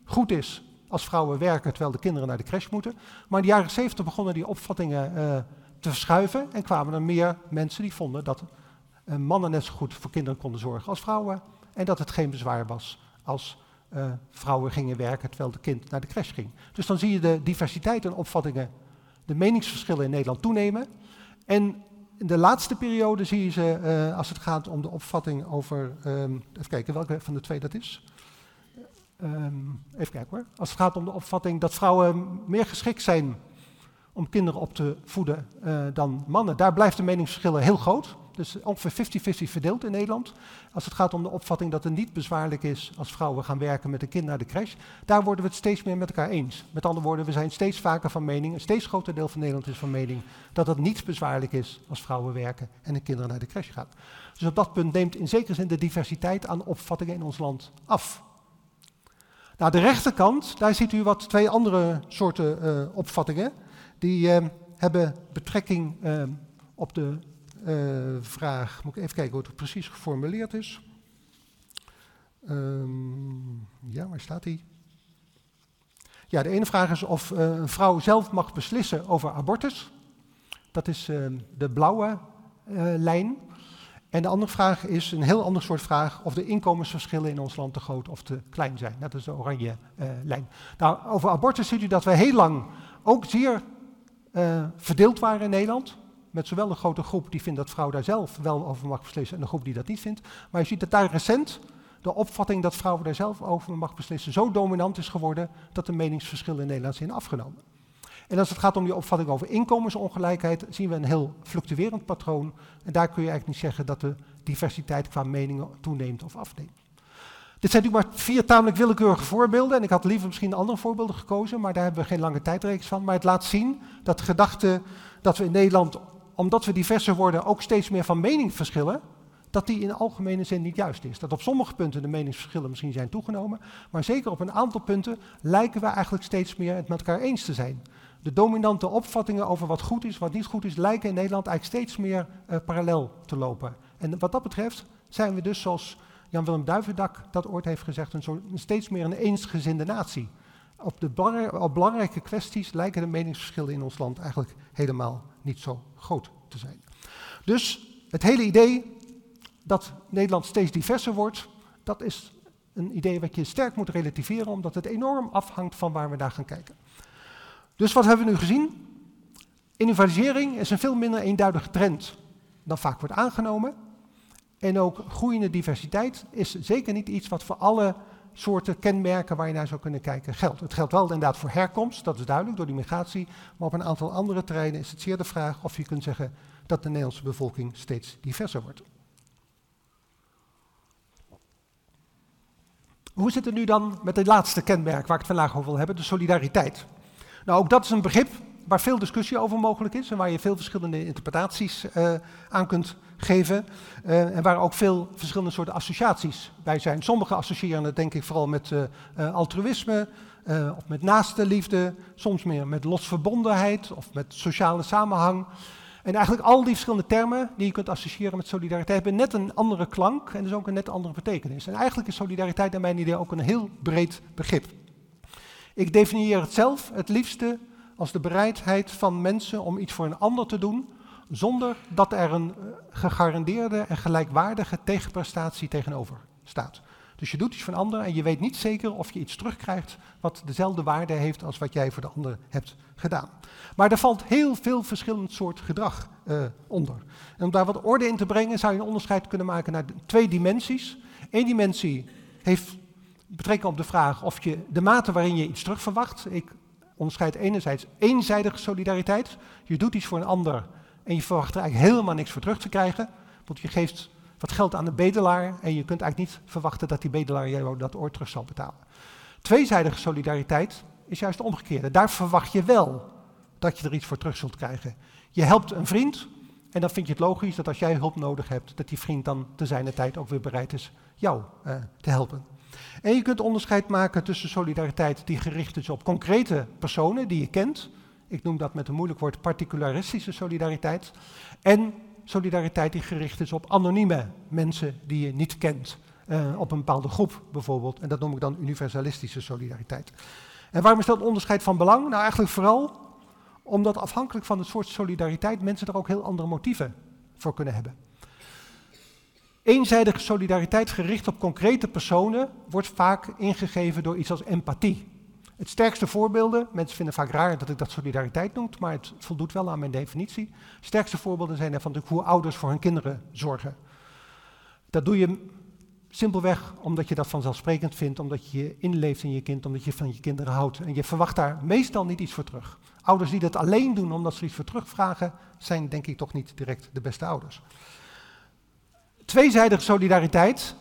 goed is als vrouwen werken terwijl de kinderen naar de crash moeten. Maar in de jaren 70 begonnen die opvattingen uh, te verschuiven. En kwamen er meer mensen die vonden dat uh, mannen net zo goed voor kinderen konden zorgen als vrouwen. En dat het geen bezwaar was als uh, vrouwen gingen werken terwijl de kind naar de crash ging. Dus dan zie je de diversiteit en opvattingen, de meningsverschillen in Nederland toenemen. En in de laatste periode zie je ze, uh, als het gaat om de opvatting over, um, even kijken welke van de twee dat is. Um, even kijken hoor. Als het gaat om de opvatting dat vrouwen meer geschikt zijn om kinderen op te voeden uh, dan mannen, daar blijft de meningsverschillen heel groot. Dus ongeveer 50-50 verdeeld in Nederland. Als het gaat om de opvatting dat het niet bezwaarlijk is als vrouwen gaan werken met een kind naar de crash, daar worden we het steeds meer met elkaar eens. Met andere woorden, we zijn steeds vaker van mening, een steeds groter deel van Nederland is van mening, dat het niet bezwaarlijk is als vrouwen werken en een kinderen naar de crash gaan. Dus op dat punt neemt in zekere zin de diversiteit aan opvattingen in ons land af. Nou, de rechterkant, daar ziet u wat twee andere soorten uh, opvattingen. Die uh, hebben betrekking uh, op de vraag. Moet ik even kijken hoe het precies geformuleerd is. Um, ja, waar staat die? Ja, de ene vraag is of een vrouw zelf mag beslissen over abortus. Dat is de blauwe lijn. En de andere vraag is een heel ander soort vraag of de inkomensverschillen in ons land te groot of te klein zijn. Dat is de oranje lijn. Nou, over abortus ziet u dat we heel lang ook zeer verdeeld waren in Nederland. Met zowel een grote groep die vindt dat vrouw daar zelf wel over mag beslissen en een groep die dat niet vindt. Maar je ziet dat daar recent de opvatting dat vrouwen daar zelf over mag beslissen zo dominant is geworden dat de meningsverschillen in Nederland zijn afgenomen. En als het gaat om die opvatting over inkomensongelijkheid, zien we een heel fluctuerend patroon. En daar kun je eigenlijk niet zeggen dat de diversiteit qua meningen toeneemt of afneemt. Dit zijn natuurlijk maar vier tamelijk willekeurige voorbeelden. En ik had liever misschien andere voorbeelden gekozen, maar daar hebben we geen lange tijdreeks van. Maar het laat zien dat de gedachte dat we in Nederland, omdat we diverser worden, ook steeds meer van mening verschillen, dat die in algemene zin niet juist is. Dat op sommige punten de meningsverschillen misschien zijn toegenomen, maar zeker op een aantal punten lijken we eigenlijk steeds meer het met elkaar eens te zijn de dominante opvattingen over wat goed is, wat niet goed is, lijken in Nederland eigenlijk steeds meer uh, parallel te lopen. En wat dat betreft zijn we dus, zoals Jan-Willem Duivendak dat ooit heeft gezegd, een soort, steeds meer een eensgezinde natie. Op, de op belangrijke kwesties lijken de meningsverschillen in ons land eigenlijk helemaal niet zo groot te zijn. Dus het hele idee dat Nederland steeds diverser wordt, dat is een idee wat je sterk moet relativeren, omdat het enorm afhangt van waar we naar gaan kijken. Dus wat hebben we nu gezien? Individualisering is een veel minder eenduidige trend dan vaak wordt aangenomen. En ook groeiende diversiteit is zeker niet iets wat voor alle soorten kenmerken waar je naar zou kunnen kijken geldt. Het geldt wel inderdaad voor herkomst, dat is duidelijk, door die migratie. Maar op een aantal andere terreinen is het zeer de vraag of je kunt zeggen dat de Nederlandse bevolking steeds diverser wordt. Hoe zit het nu dan met het laatste kenmerk waar ik het vandaag over wil hebben, de solidariteit? Nou, ook dat is een begrip waar veel discussie over mogelijk is en waar je veel verschillende interpretaties uh, aan kunt geven. Uh, en waar ook veel verschillende soorten associaties bij zijn. Sommigen associëren het denk ik vooral met uh, altruïsme of met naaste liefde, soms meer met losverbondenheid of met sociale samenhang. En eigenlijk al die verschillende termen die je kunt associëren met solidariteit hebben net een andere klank en dus ook een net andere betekenis. En eigenlijk is solidariteit naar mijn idee ook een heel breed begrip. Ik definieer het zelf het liefste als de bereidheid van mensen om iets voor een ander te doen, zonder dat er een eh, gegarandeerde en gelijkwaardige tegenprestatie tegenover staat. Dus je doet iets voor een ander en je weet niet zeker of je iets terugkrijgt wat dezelfde waarde heeft als wat jij voor de ander hebt gedaan. Maar er valt heel veel verschillend soort gedrag uh, onder. En om daar wat orde in te brengen zou je een onderscheid kunnen maken naar twee dimensies. Eén dimensie heeft betrekking op de vraag of je de mate waarin je iets terug verwacht. Ik onderscheid enerzijds eenzijdige solidariteit. Je doet iets voor een ander en je verwacht er eigenlijk helemaal niks voor terug te krijgen. Want je geeft wat geld aan de bedelaar en je kunt eigenlijk niet verwachten dat die bedelaar jou dat ooit terug zal betalen. Tweezijdige solidariteit is juist het omgekeerde. Daar verwacht je wel dat je er iets voor terug zult krijgen. Je helpt een vriend en dan vind je het logisch dat als jij hulp nodig hebt, dat die vriend dan te zijner tijd ook weer bereid is jou uh, te helpen. En je kunt onderscheid maken tussen solidariteit die gericht is op concrete personen die je kent. Ik noem dat met een moeilijk woord particularistische solidariteit. En solidariteit die gericht is op anonieme mensen die je niet kent. Uh, op een bepaalde groep bijvoorbeeld. En dat noem ik dan universalistische solidariteit. En waarom is dat onderscheid van belang? Nou, eigenlijk vooral omdat afhankelijk van het soort solidariteit mensen er ook heel andere motieven voor kunnen hebben. Eenzijdige solidariteit gericht op concrete personen wordt vaak ingegeven door iets als empathie. Het sterkste voorbeelden, mensen vinden vaak raar dat ik dat solidariteit noem, maar het voldoet wel aan mijn definitie. Sterkste voorbeelden zijn ervan hoe ouders voor hun kinderen zorgen. Dat doe je simpelweg omdat je dat vanzelfsprekend vindt, omdat je je inleeft in je kind, omdat je van je kinderen houdt. En je verwacht daar meestal niet iets voor terug. Ouders die dat alleen doen omdat ze iets voor terugvragen, zijn denk ik toch niet direct de beste ouders. Tweezijdige solidariteit,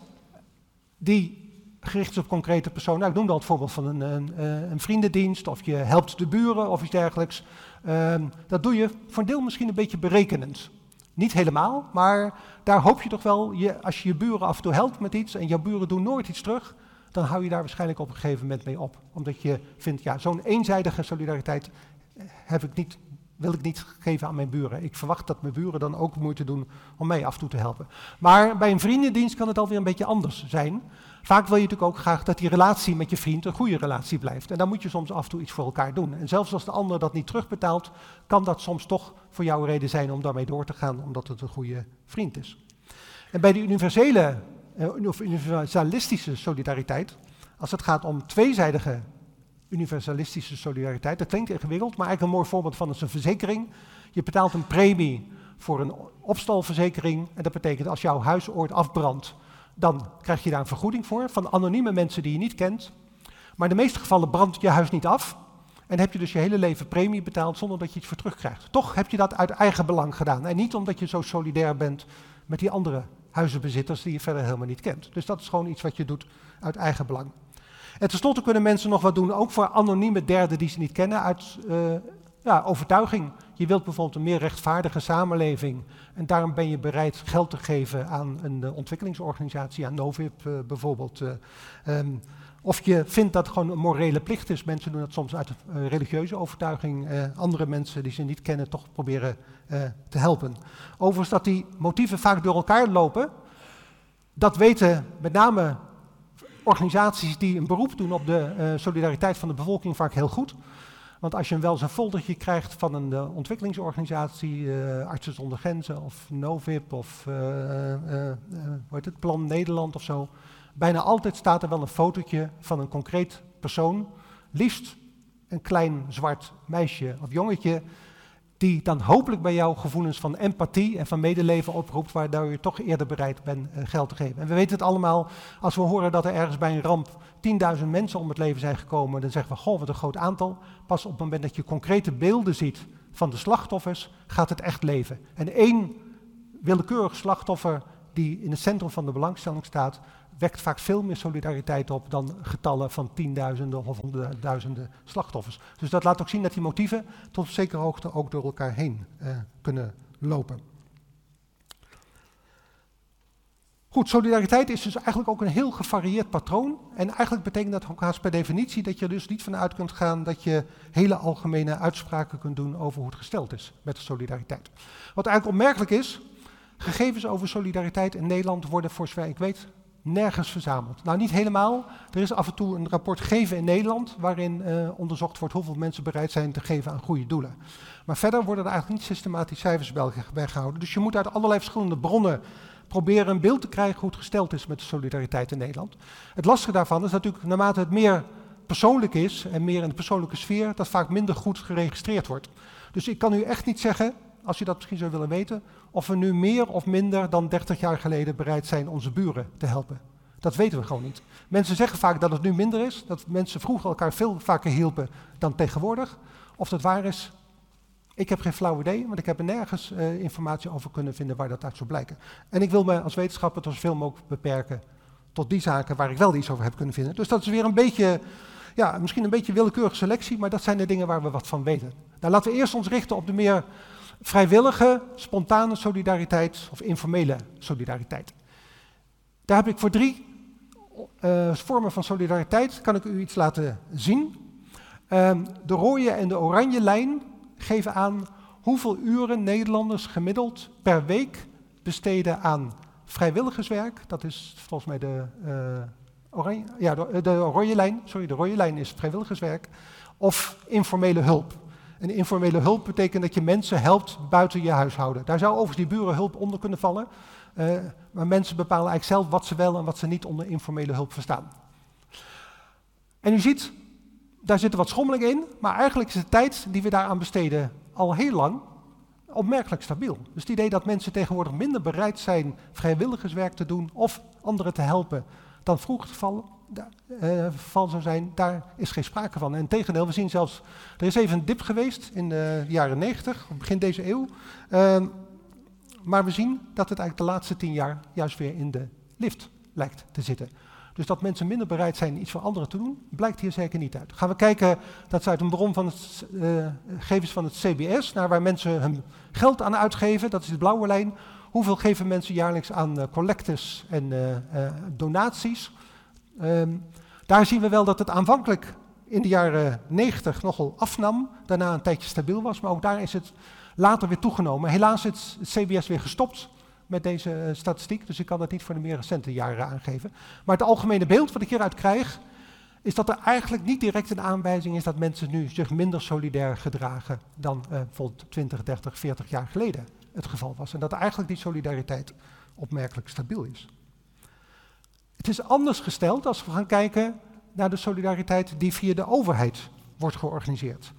die gericht is op concrete personen. Nou, ik noemde al het voorbeeld van een, een, eh, een, vriendendienst, of je helpt de buren of iets dergelijks. Ehm, dat doe je voor een deel misschien een beetje berekenend. Niet helemaal, maar daar hoop je toch wel, je, als je je buren af en toe helpt met iets en jouw buren doen nooit iets terug, dan hou je daar waarschijnlijk op een gegeven moment mee op. Omdat je vindt, ja, zo'n eenzijdige solidariteit heb ik niet, wil ik niet geven aan mijn buren. Ik verwacht dat mijn buren dan ook moeite doen om mij af en toe te helpen. Maar bij een vriendendienst kan het alweer een beetje anders zijn. Vaak wil je natuurlijk ook graag dat die relatie met je vriend een goede relatie blijft. En dan moet je soms af en toe iets voor elkaar doen. En zelfs als de ander dat niet terugbetaalt, kan dat soms toch voor jou een reden zijn om daarmee door te gaan, omdat het een goede vriend is. En bij de universele eh, of universalistische solidariteit, als het gaat om tweezijdige universalistische solidariteit, dat klinkt ingewikkeld, maar eigenlijk een mooi voorbeeld van is een verzekering. Je betaalt een premie voor een opstalverzekering en dat betekent als jouw huis ooit afbrandt, dan krijg je daar een vergoeding voor van anonieme mensen die je niet kent. Maar in de meeste gevallen brandt je huis niet af. En heb je dus je hele leven premie betaald zonder dat je iets voor terugkrijgt. Toch heb je dat uit eigen belang gedaan. En niet omdat je zo solidair bent met die andere huizenbezitters die je verder helemaal niet kent. Dus dat is gewoon iets wat je doet uit eigen belang. En tenslotte kunnen mensen nog wat doen, ook voor anonieme derden die ze niet kennen, uit uh, ja, overtuiging. Je wilt bijvoorbeeld een meer rechtvaardige samenleving. En daarom ben je bereid geld te geven aan een uh, ontwikkelingsorganisatie, aan Novib uh, bijvoorbeeld. Um, of je vindt dat het gewoon een morele plicht is. Mensen doen dat soms uit religieuze overtuiging. andere mensen die ze niet kennen toch proberen te helpen. Overigens dat die motieven vaak door elkaar lopen. Dat weten met name organisaties die een beroep doen op de uh, solidariteit van de bevolking vaak heel goed. Want als je een wel foldertje krijgt van een uh, ontwikkelingsorganisatie, uh, Artsen zonder Grenzen of Novib of hoe het, Plan Nederland of zo, bijna altijd staat er wel een fotootje van een concreet persoon, liefst een klein zwart meisje of jongetje die dan hopelijk bij jou gevoelens van empathie en van medeleven oproept, waardoor je toch eerder bereid bent uh, geld te geven. En we weten het allemaal, als we horen dat er ergens bij een ramp 10.000 mensen om het leven zijn gekomen, dan zeggen we, goh, wat een groot aantal. Pas op het moment dat je concrete beelden ziet van de slachtoffers, gaat het echt leven. En één willekeurig slachtoffer die in het centrum van de belangstelling staat, wekt vaak veel meer solidariteit op dan getallen van tienduizenden of honderdduizenden slachtoffers. Dus dat laat ook zien dat die motieven tot op zekere hoogte ook door elkaar heen eh, kunnen lopen. Goed, solidariteit is dus eigenlijk ook een heel gevarieerd patroon. En eigenlijk betekent dat ook haast per definitie dat je er dus niet vanuit kunt gaan dat je hele algemene uitspraken kunt doen over hoe het gesteld is met de solidariteit. Wat eigenlijk opmerkelijk is, gegevens over solidariteit in Nederland worden voor zover ik weet nergens verzameld. Nou, niet helemaal. Er is af en toe een rapport Geven in Nederland, waarin uh, onderzocht wordt hoeveel mensen bereid zijn te geven aan goede doelen. Maar verder worden er eigenlijk niet systematisch cijfers bij gehouden. Dus je moet uit allerlei verschillende bronnen proberen een beeld te krijgen hoe het gesteld is met de solidariteit in Nederland. Het lastige daarvan is natuurlijk, naarmate het meer persoonlijk is en meer in de persoonlijke sfeer, dat vaak minder goed geregistreerd wordt. Dus ik kan u echt niet zeggen, als je dat misschien zou willen weten, of we nu meer of minder dan 30 jaar geleden bereid zijn onze buren te helpen. Dat weten we gewoon niet. Mensen zeggen vaak dat het nu minder is, dat mensen vroeger elkaar veel vaker hielpen dan tegenwoordig. Of dat waar is, ik heb geen flauw idee, want ik heb er nergens uh, informatie over kunnen vinden waar dat uit zou blijken. En ik wil me als wetenschapper tot zoveel mogelijk beperken tot die zaken waar ik wel iets over heb kunnen vinden. Dus dat is weer een beetje, ja, misschien een beetje willekeurige selectie, maar dat zijn de dingen waar we wat van weten. Nou, laten we eerst ons richten op de meer vrijwillige, spontane solidariteit of informele solidariteit. Daar heb ik voor drie uh, vormen van solidariteit, kan ik u iets laten zien. Um, de rode en de oranje lijn geven aan hoeveel uren Nederlanders gemiddeld per week besteden aan vrijwilligerswerk. Dat is volgens mij de, uh, oranje, ja, de, de rode lijn. Sorry, de rode lijn is vrijwilligerswerk. Of informele hulp. En informele hulp betekent dat je mensen helpt buiten je huishouden. Daar zou overigens die burenhulp onder kunnen vallen. Uh, maar mensen bepalen eigenlijk zelf wat ze wel en wat ze niet onder informele hulp verstaan. En u ziet daar zit wat schommeling in, maar eigenlijk is de tijd die we daaraan besteden al heel lang opmerkelijk stabiel. Dus het idee dat mensen tegenwoordig minder bereid zijn vrijwilligerswerk te doen of anderen te helpen dan vroeger het geval, uh, zou zijn, daar is geen sprake van. En tegendeel, we zien zelfs, er is even een dip geweest in de jaren 90, begin deze eeuw. Uh, maar we zien dat het eigenlijk de laatste tien jaar juist weer in de lift lijkt te zitten. Dus dat mensen minder bereid zijn iets voor anderen te doen, blijkt hier zeker niet uit. Gaan we kijken, dat is uit een bron van het, uh, gegevens van het CBS, naar waar mensen hun geld aan uitgeven, dat is de blauwe lijn. Hoeveel geven mensen jaarlijks aan uh, collectes en donaties? Um, daar zien we wel dat het aanvankelijk in de jaren 90 nogal afnam, daarna een tijdje stabiel was, maar ook daar is het later weer toegenomen. Helaas is het CBS weer gestopt met deze uh, statistiek, dus ik kan dat niet voor de meer recente jaren aangeven. Maar het algemene beeld wat ik hieruit krijg, is dat er eigenlijk niet direct een aanwijzing is dat mensen nu zich minder solidair gedragen dan uh, bijvoorbeeld 20, 30, 40 jaar geleden het geval was. En dat eigenlijk die solidariteit opmerkelijk stabiel is. Is anders gesteld als we gaan kijken naar de solidariteit die via de overheid wordt georganiseerd.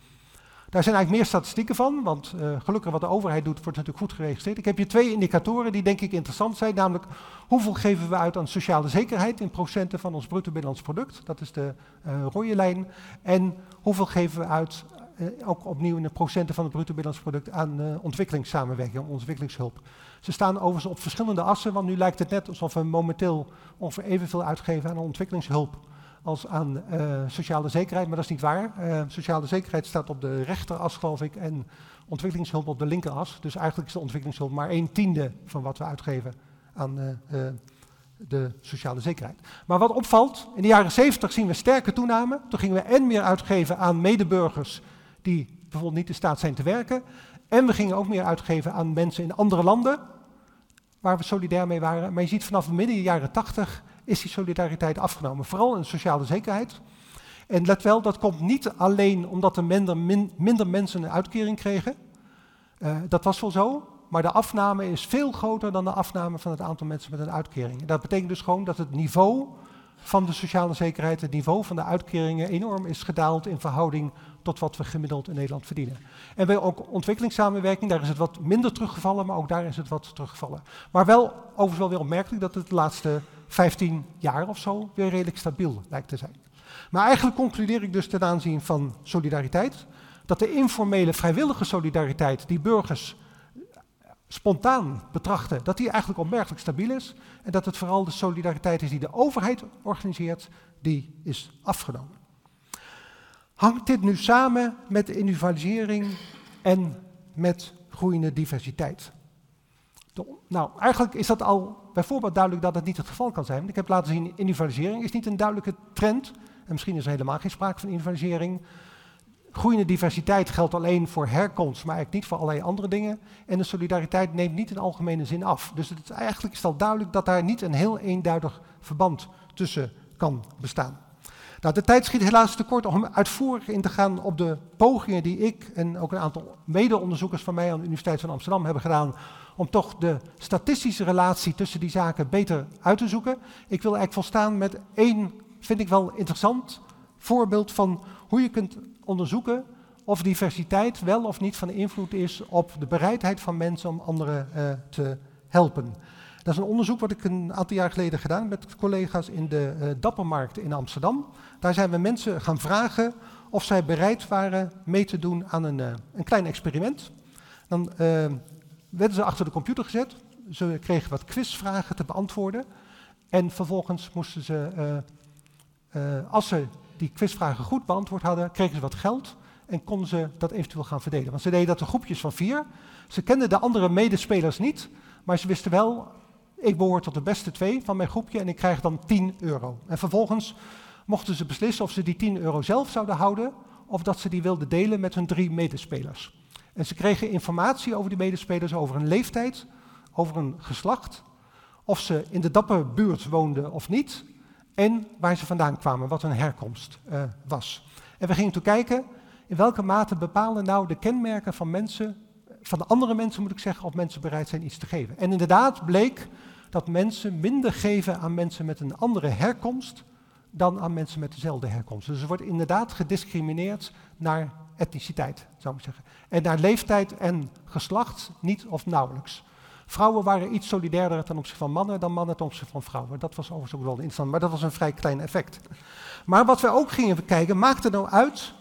Daar zijn eigenlijk meer statistieken van, want uh, gelukkig wat de overheid doet, wordt natuurlijk goed geregistreerd. Ik heb hier twee indicatoren die denk ik interessant zijn, namelijk hoeveel geven we uit aan sociale zekerheid in procenten van ons bruto binnenlands product, dat is de uh, rode lijn, en hoeveel geven we uit, uh, ook opnieuw in de procenten van het bruto binnenlands product, aan ontwikkelingssamenwerking, ontwikkelingshulp. Ze staan overigens op verschillende assen, want nu lijkt het net alsof we momenteel ongeveer evenveel uitgeven aan ontwikkelingshulp als aan uh, sociale zekerheid, maar dat is niet waar. Sociale zekerheid staat op de rechteras, geloof ik, en ontwikkelingshulp op de linkeras. Dus eigenlijk is de ontwikkelingshulp maar een tiende van wat we uitgeven aan de sociale zekerheid. Maar wat opvalt, in de jaren 70 zien we sterke toename. Toen gingen we en meer uitgeven aan medeburgers die bijvoorbeeld niet in staat zijn te werken. En we gingen ook meer uitgeven aan mensen in andere landen, waar we solidair mee waren. Maar je ziet vanaf midden jaren 80 is die solidariteit afgenomen. Vooral in de sociale zekerheid. En let wel, dat komt niet alleen omdat er minder, minder mensen een uitkering kregen. Uh, dat was wel zo. Maar de afname is veel groter dan de afname van het aantal mensen met een uitkering. Dat betekent dus gewoon dat het niveau van de sociale zekerheid, het niveau van de uitkeringen enorm is gedaald in verhouding tot wat we gemiddeld in Nederland verdienen. En bij ook ontwikkelingssamenwerking, daar is het wat minder teruggevallen, maar ook daar is het wat teruggevallen. Maar wel, overigens wel weer opmerkelijk dat het de laatste 15 jaar of zo weer redelijk stabiel lijkt te zijn. Maar eigenlijk concludeer ik dus ten aanzien van solidariteit dat de informele vrijwillige solidariteit die burgers spontaan betrachten, dat die eigenlijk opmerkelijk stabiel is en dat het vooral de solidariteit is die de overheid organiseert, die is afgenomen. Hangt dit nu samen met individualisering en met groeiende diversiteit? nou, eigenlijk is dat al bijvoorbeeld duidelijk dat het niet het geval kan zijn. Ik heb laten zien, individualisering is niet een duidelijke trend. En misschien is er helemaal geen sprake van individualisering. Groeiende diversiteit geldt alleen voor herkomst, maar eigenlijk niet voor allerlei andere dingen. En de solidariteit neemt niet in algemene zin af. Dus het eigenlijk is het al duidelijk dat daar niet een heel eenduidig verband tussen kan bestaan. Nou, de tijd schiet helaas tekort om uitvoerig in te gaan op de pogingen die ik en ook een aantal mede-onderzoekers van mij aan de Universiteit van Amsterdam hebben gedaan om toch de statistische relatie tussen die zaken beter uit te zoeken. Ik wil eigenlijk volstaan met één, vind ik wel interessant, voorbeeld van hoe je kunt onderzoeken of diversiteit wel of niet van invloed is op de bereidheid van mensen om anderen uh, te helpen. Dat is een onderzoek wat ik een aantal jaar geleden gedaan met collega's in de uh, Dappermarkt in Amsterdam. Daar zijn we mensen gaan vragen of zij bereid waren mee te doen aan een, uh, een klein experiment. Dan werden ze achter de computer gezet. Ze kregen wat quizvragen te beantwoorden. En vervolgens moesten ze, als ze die quizvragen goed beantwoord hadden, kregen ze wat geld en konden ze dat eventueel gaan verdelen. Want ze deden dat in groepjes van vier. Ze kenden de andere medespelers niet, maar ze wisten wel, ik behoor tot de beste twee van mijn groepje en ik krijg dan 10 euro. En vervolgens mochten ze beslissen of ze die 10 euro zelf zouden houden of dat ze die wilden delen met hun drie medespelers. En ze kregen informatie over die medespelers, over een leeftijd, over een geslacht, of ze in de dapperbuurt woonden of niet, en waar ze vandaan kwamen, wat hun herkomst uh, was. En we gingen toen kijken in welke mate bepalen nou de kenmerken van mensen, van de andere mensen moet ik zeggen, of mensen bereid zijn iets te geven. En inderdaad bleek dat mensen minder geven aan mensen met een andere herkomst dan aan mensen met dezelfde herkomst. Dus er wordt inderdaad gediscrimineerd naar etniciteit, zou ik zeggen. En naar leeftijd en geslacht niet of nauwelijks. Vrouwen waren iets solidairder ten opzichte van mannen dan mannen ten opzichte van vrouwen. Dat was overigens ook wel interessant, maar dat was een vrij klein effect. Maar wat we ook gingen bekijken, maakt het nou uit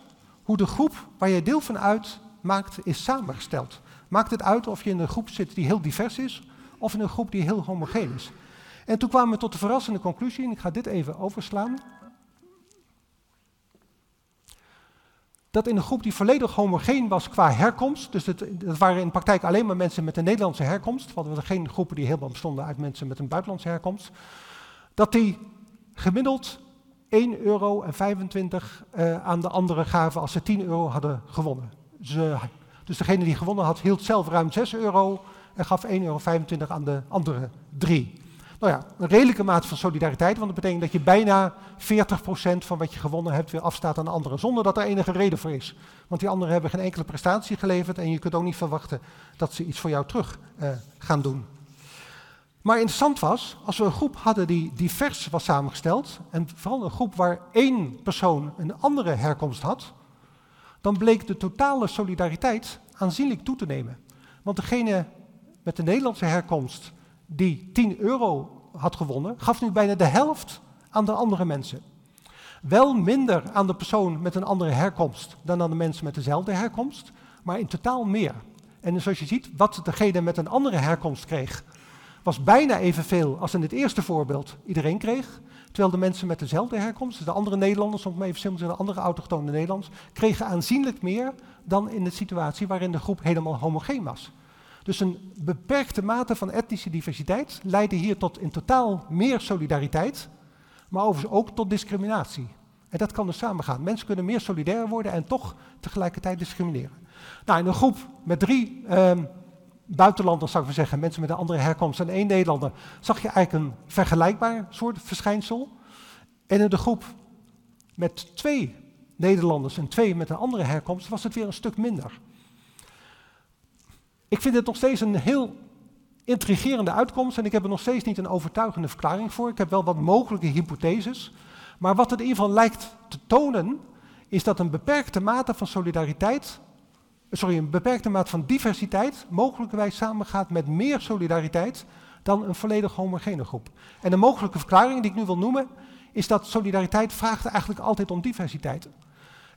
hoe de groep waar je deel van uit maakt, is samengesteld. Maakt het uit of je in een groep zit die heel divers is, of in een groep die heel homogeen is. En toen kwamen we tot de verrassende conclusie, en ik ga dit even overslaan. Dat in een groep die volledig homogeen was qua herkomst, dus het, dat waren in praktijk alleen maar mensen met een Nederlandse herkomst, want we hadden geen groepen die helemaal bestonden uit mensen met een buitenlandse herkomst, dat die gemiddeld 1,25 euro uh, aan de anderen gaven als ze 10 euro hadden gewonnen. Ze, dus degene die gewonnen had, hield zelf ruim 6 euro en gaf 1,25 euro aan de andere drie. Nou ja, een redelijke mate van solidariteit, want dat betekent dat je bijna 40% van wat je gewonnen hebt weer afstaat aan de anderen, zonder dat er enige reden voor is. Want die anderen hebben geen enkele prestatie geleverd en je kunt ook niet verwachten dat ze iets voor jou terug uh, gaan doen. Maar interessant was, als we een groep hadden die divers was samengesteld, en vooral een groep waar één persoon een andere herkomst had, dan bleek de totale solidariteit aanzienlijk toe te nemen. Want degene met de Nederlandse herkomst die 10 euro had gewonnen, gaf nu bijna de helft aan de andere mensen. Wel minder aan de persoon met een andere herkomst dan aan de mensen met dezelfde herkomst, maar in totaal meer. En zoals je ziet, wat degene met een andere herkomst kreeg, was bijna evenveel als in het eerste voorbeeld iedereen kreeg. Terwijl de mensen met dezelfde herkomst, dus de andere Nederlanders, om even simpel te de andere autochtone Nederlanders, kregen aanzienlijk meer dan in de situatie waarin de groep helemaal homogeen was. Dus een beperkte mate van etnische diversiteit leidde hier tot in totaal meer solidariteit, maar overigens ook tot discriminatie. En dat kan dus samengaan. Mensen kunnen meer solidair worden en toch tegelijkertijd discrimineren. Nou, in een groep met drie ehm, buitenlanders, zou ik maar zeggen, mensen met een andere herkomst en één Nederlander, zag je eigenlijk een vergelijkbaar soort verschijnsel. En in de groep met twee Nederlanders en twee met een andere herkomst was het weer een stuk minder. Ik vind het nog steeds een heel intrigerende uitkomst en ik heb er nog steeds niet een overtuigende verklaring voor. Ik heb wel wat mogelijke hypotheses. Maar wat het in ieder geval lijkt te tonen, is dat een beperkte mate van solidariteit, sorry, een beperkte mate van diversiteit mogelijkerwijs samengaat met meer solidariteit dan een volledig homogene groep. En de mogelijke verklaring die ik nu wil noemen, is dat solidariteit vraagt eigenlijk altijd om diversiteit.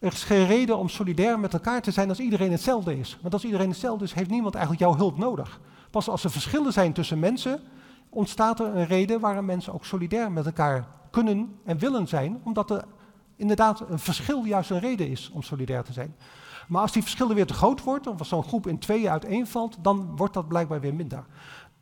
Er is geen reden om solidair met elkaar te zijn als iedereen hetzelfde is. Want als iedereen hetzelfde is, heeft niemand eigenlijk jouw hulp nodig. Pas als er verschillen zijn tussen mensen, ontstaat er een reden waarom mensen ook solidair met elkaar kunnen en willen zijn, omdat er inderdaad een verschil juist een reden is om solidair te zijn. Maar als die verschillen weer te groot wordt, of als zo'n groep in tweeën uiteenvalt, dan wordt dat blijkbaar weer minder.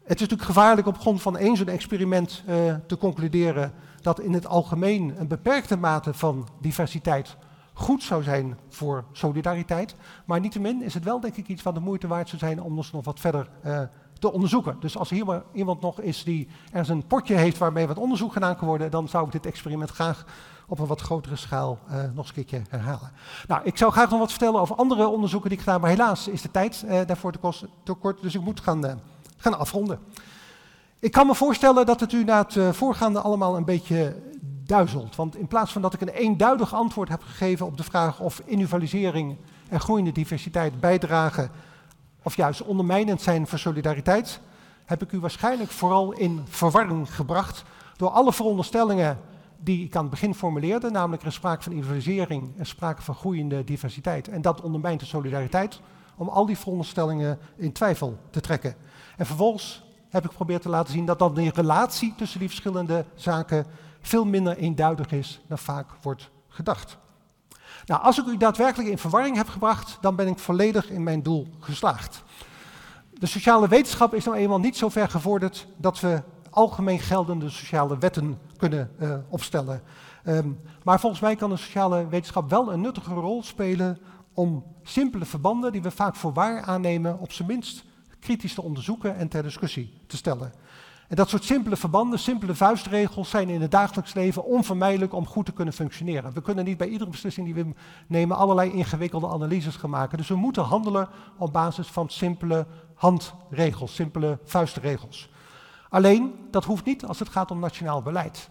Het is natuurlijk gevaarlijk op grond van één zo'n experiment uh, te concluderen dat in het algemeen een beperkte mate van diversiteit goed zou zijn voor solidariteit. Maar niettemin is het wel denk ik iets wat de moeite waard zou zijn om ons nog wat verder uh, te onderzoeken. Dus als er hier maar iemand nog is die ergens een potje heeft waarmee wat onderzoek gedaan kan worden, dan zou ik dit experiment graag op een wat grotere schaal uh, nog eens een keertje herhalen. Nou, ik zou graag nog wat vertellen over andere onderzoeken die ik gedaan, maar helaas is de tijd uh, daarvoor te, kort, dus ik moet gaan, gaan afronden. Ik kan me voorstellen dat het u na het voorgaande allemaal een beetje Want in plaats van dat ik een eenduidig antwoord heb gegeven op de vraag of individualisering en groeiende diversiteit bijdragen of juist ondermijnend zijn voor solidariteit, heb ik u waarschijnlijk vooral in verwarring gebracht door alle veronderstellingen die ik aan het begin formuleerde, namelijk er sprake van individualisering en sprake van groeiende diversiteit. En dat ondermijnt de solidariteit, om al die veronderstellingen in twijfel te trekken. En vervolgens heb ik geprobeerd te laten zien dat dan de relatie tussen die verschillende zaken veel minder eenduidig is dan vaak wordt gedacht. Nou, als ik u daadwerkelijk in verwarring heb gebracht, dan ben ik volledig in mijn doel geslaagd. De sociale wetenschap is nou eenmaal niet zo ver gevorderd dat we algemeen geldende sociale wetten kunnen uh, opstellen. Um, maar volgens mij kan de sociale wetenschap wel een nuttige rol spelen om simpele verbanden die we vaak voor waar aannemen, op zijn minst kritisch te onderzoeken en ter discussie te stellen. En dat soort simpele verbanden, simpele vuistregels zijn in het dagelijks leven onvermijdelijk om goed te kunnen functioneren. We kunnen niet bij iedere beslissing die we nemen allerlei ingewikkelde analyses gaan maken. Dus we moeten handelen op basis van simpele handregels, simpele vuistregels. Alleen, dat hoeft niet als het gaat om nationaal beleid.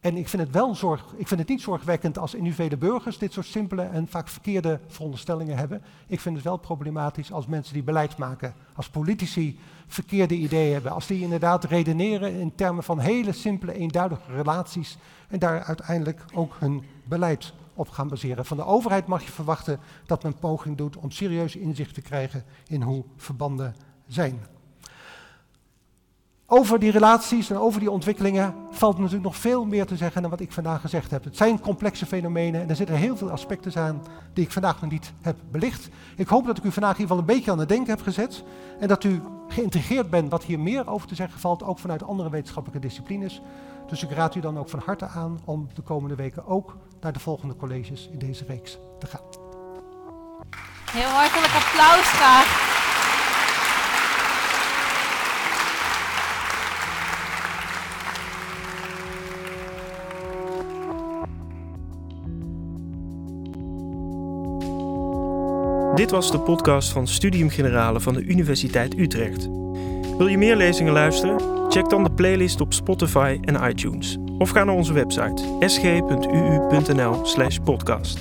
En ik vind, het wel zorg, ik vind het niet zorgwekkend als individuele burgers dit soort simpele en vaak verkeerde veronderstellingen hebben. Ik vind het wel problematisch als mensen die beleid maken, als politici verkeerde ideeën hebben. Als die inderdaad redeneren in termen van hele simpele, eenduidige relaties en daar uiteindelijk ook hun beleid op gaan baseren. Van de overheid mag je verwachten dat men poging doet om serieus inzicht te krijgen in hoe verbanden zijn. Over die relaties en over die ontwikkelingen valt natuurlijk nog veel meer te zeggen dan wat ik vandaag gezegd heb. Het zijn complexe fenomenen en er zitten heel veel aspecten aan die ik vandaag nog niet heb belicht. Ik hoop dat ik u vandaag in ieder geval een beetje aan het denken heb gezet en dat u geïntegreerd bent wat hier meer over te zeggen valt, ook vanuit andere wetenschappelijke disciplines. Dus ik raad u dan ook van harte aan om de komende weken ook naar de volgende colleges in deze reeks te gaan.
Heel hartelijk applaus graag.
Dit was de podcast van Studium Generale van de Universiteit Utrecht. Wil je meer lezingen luisteren? Check dan de playlist op Spotify en iTunes. Of ga naar onze website sg.uu.nl/podcast.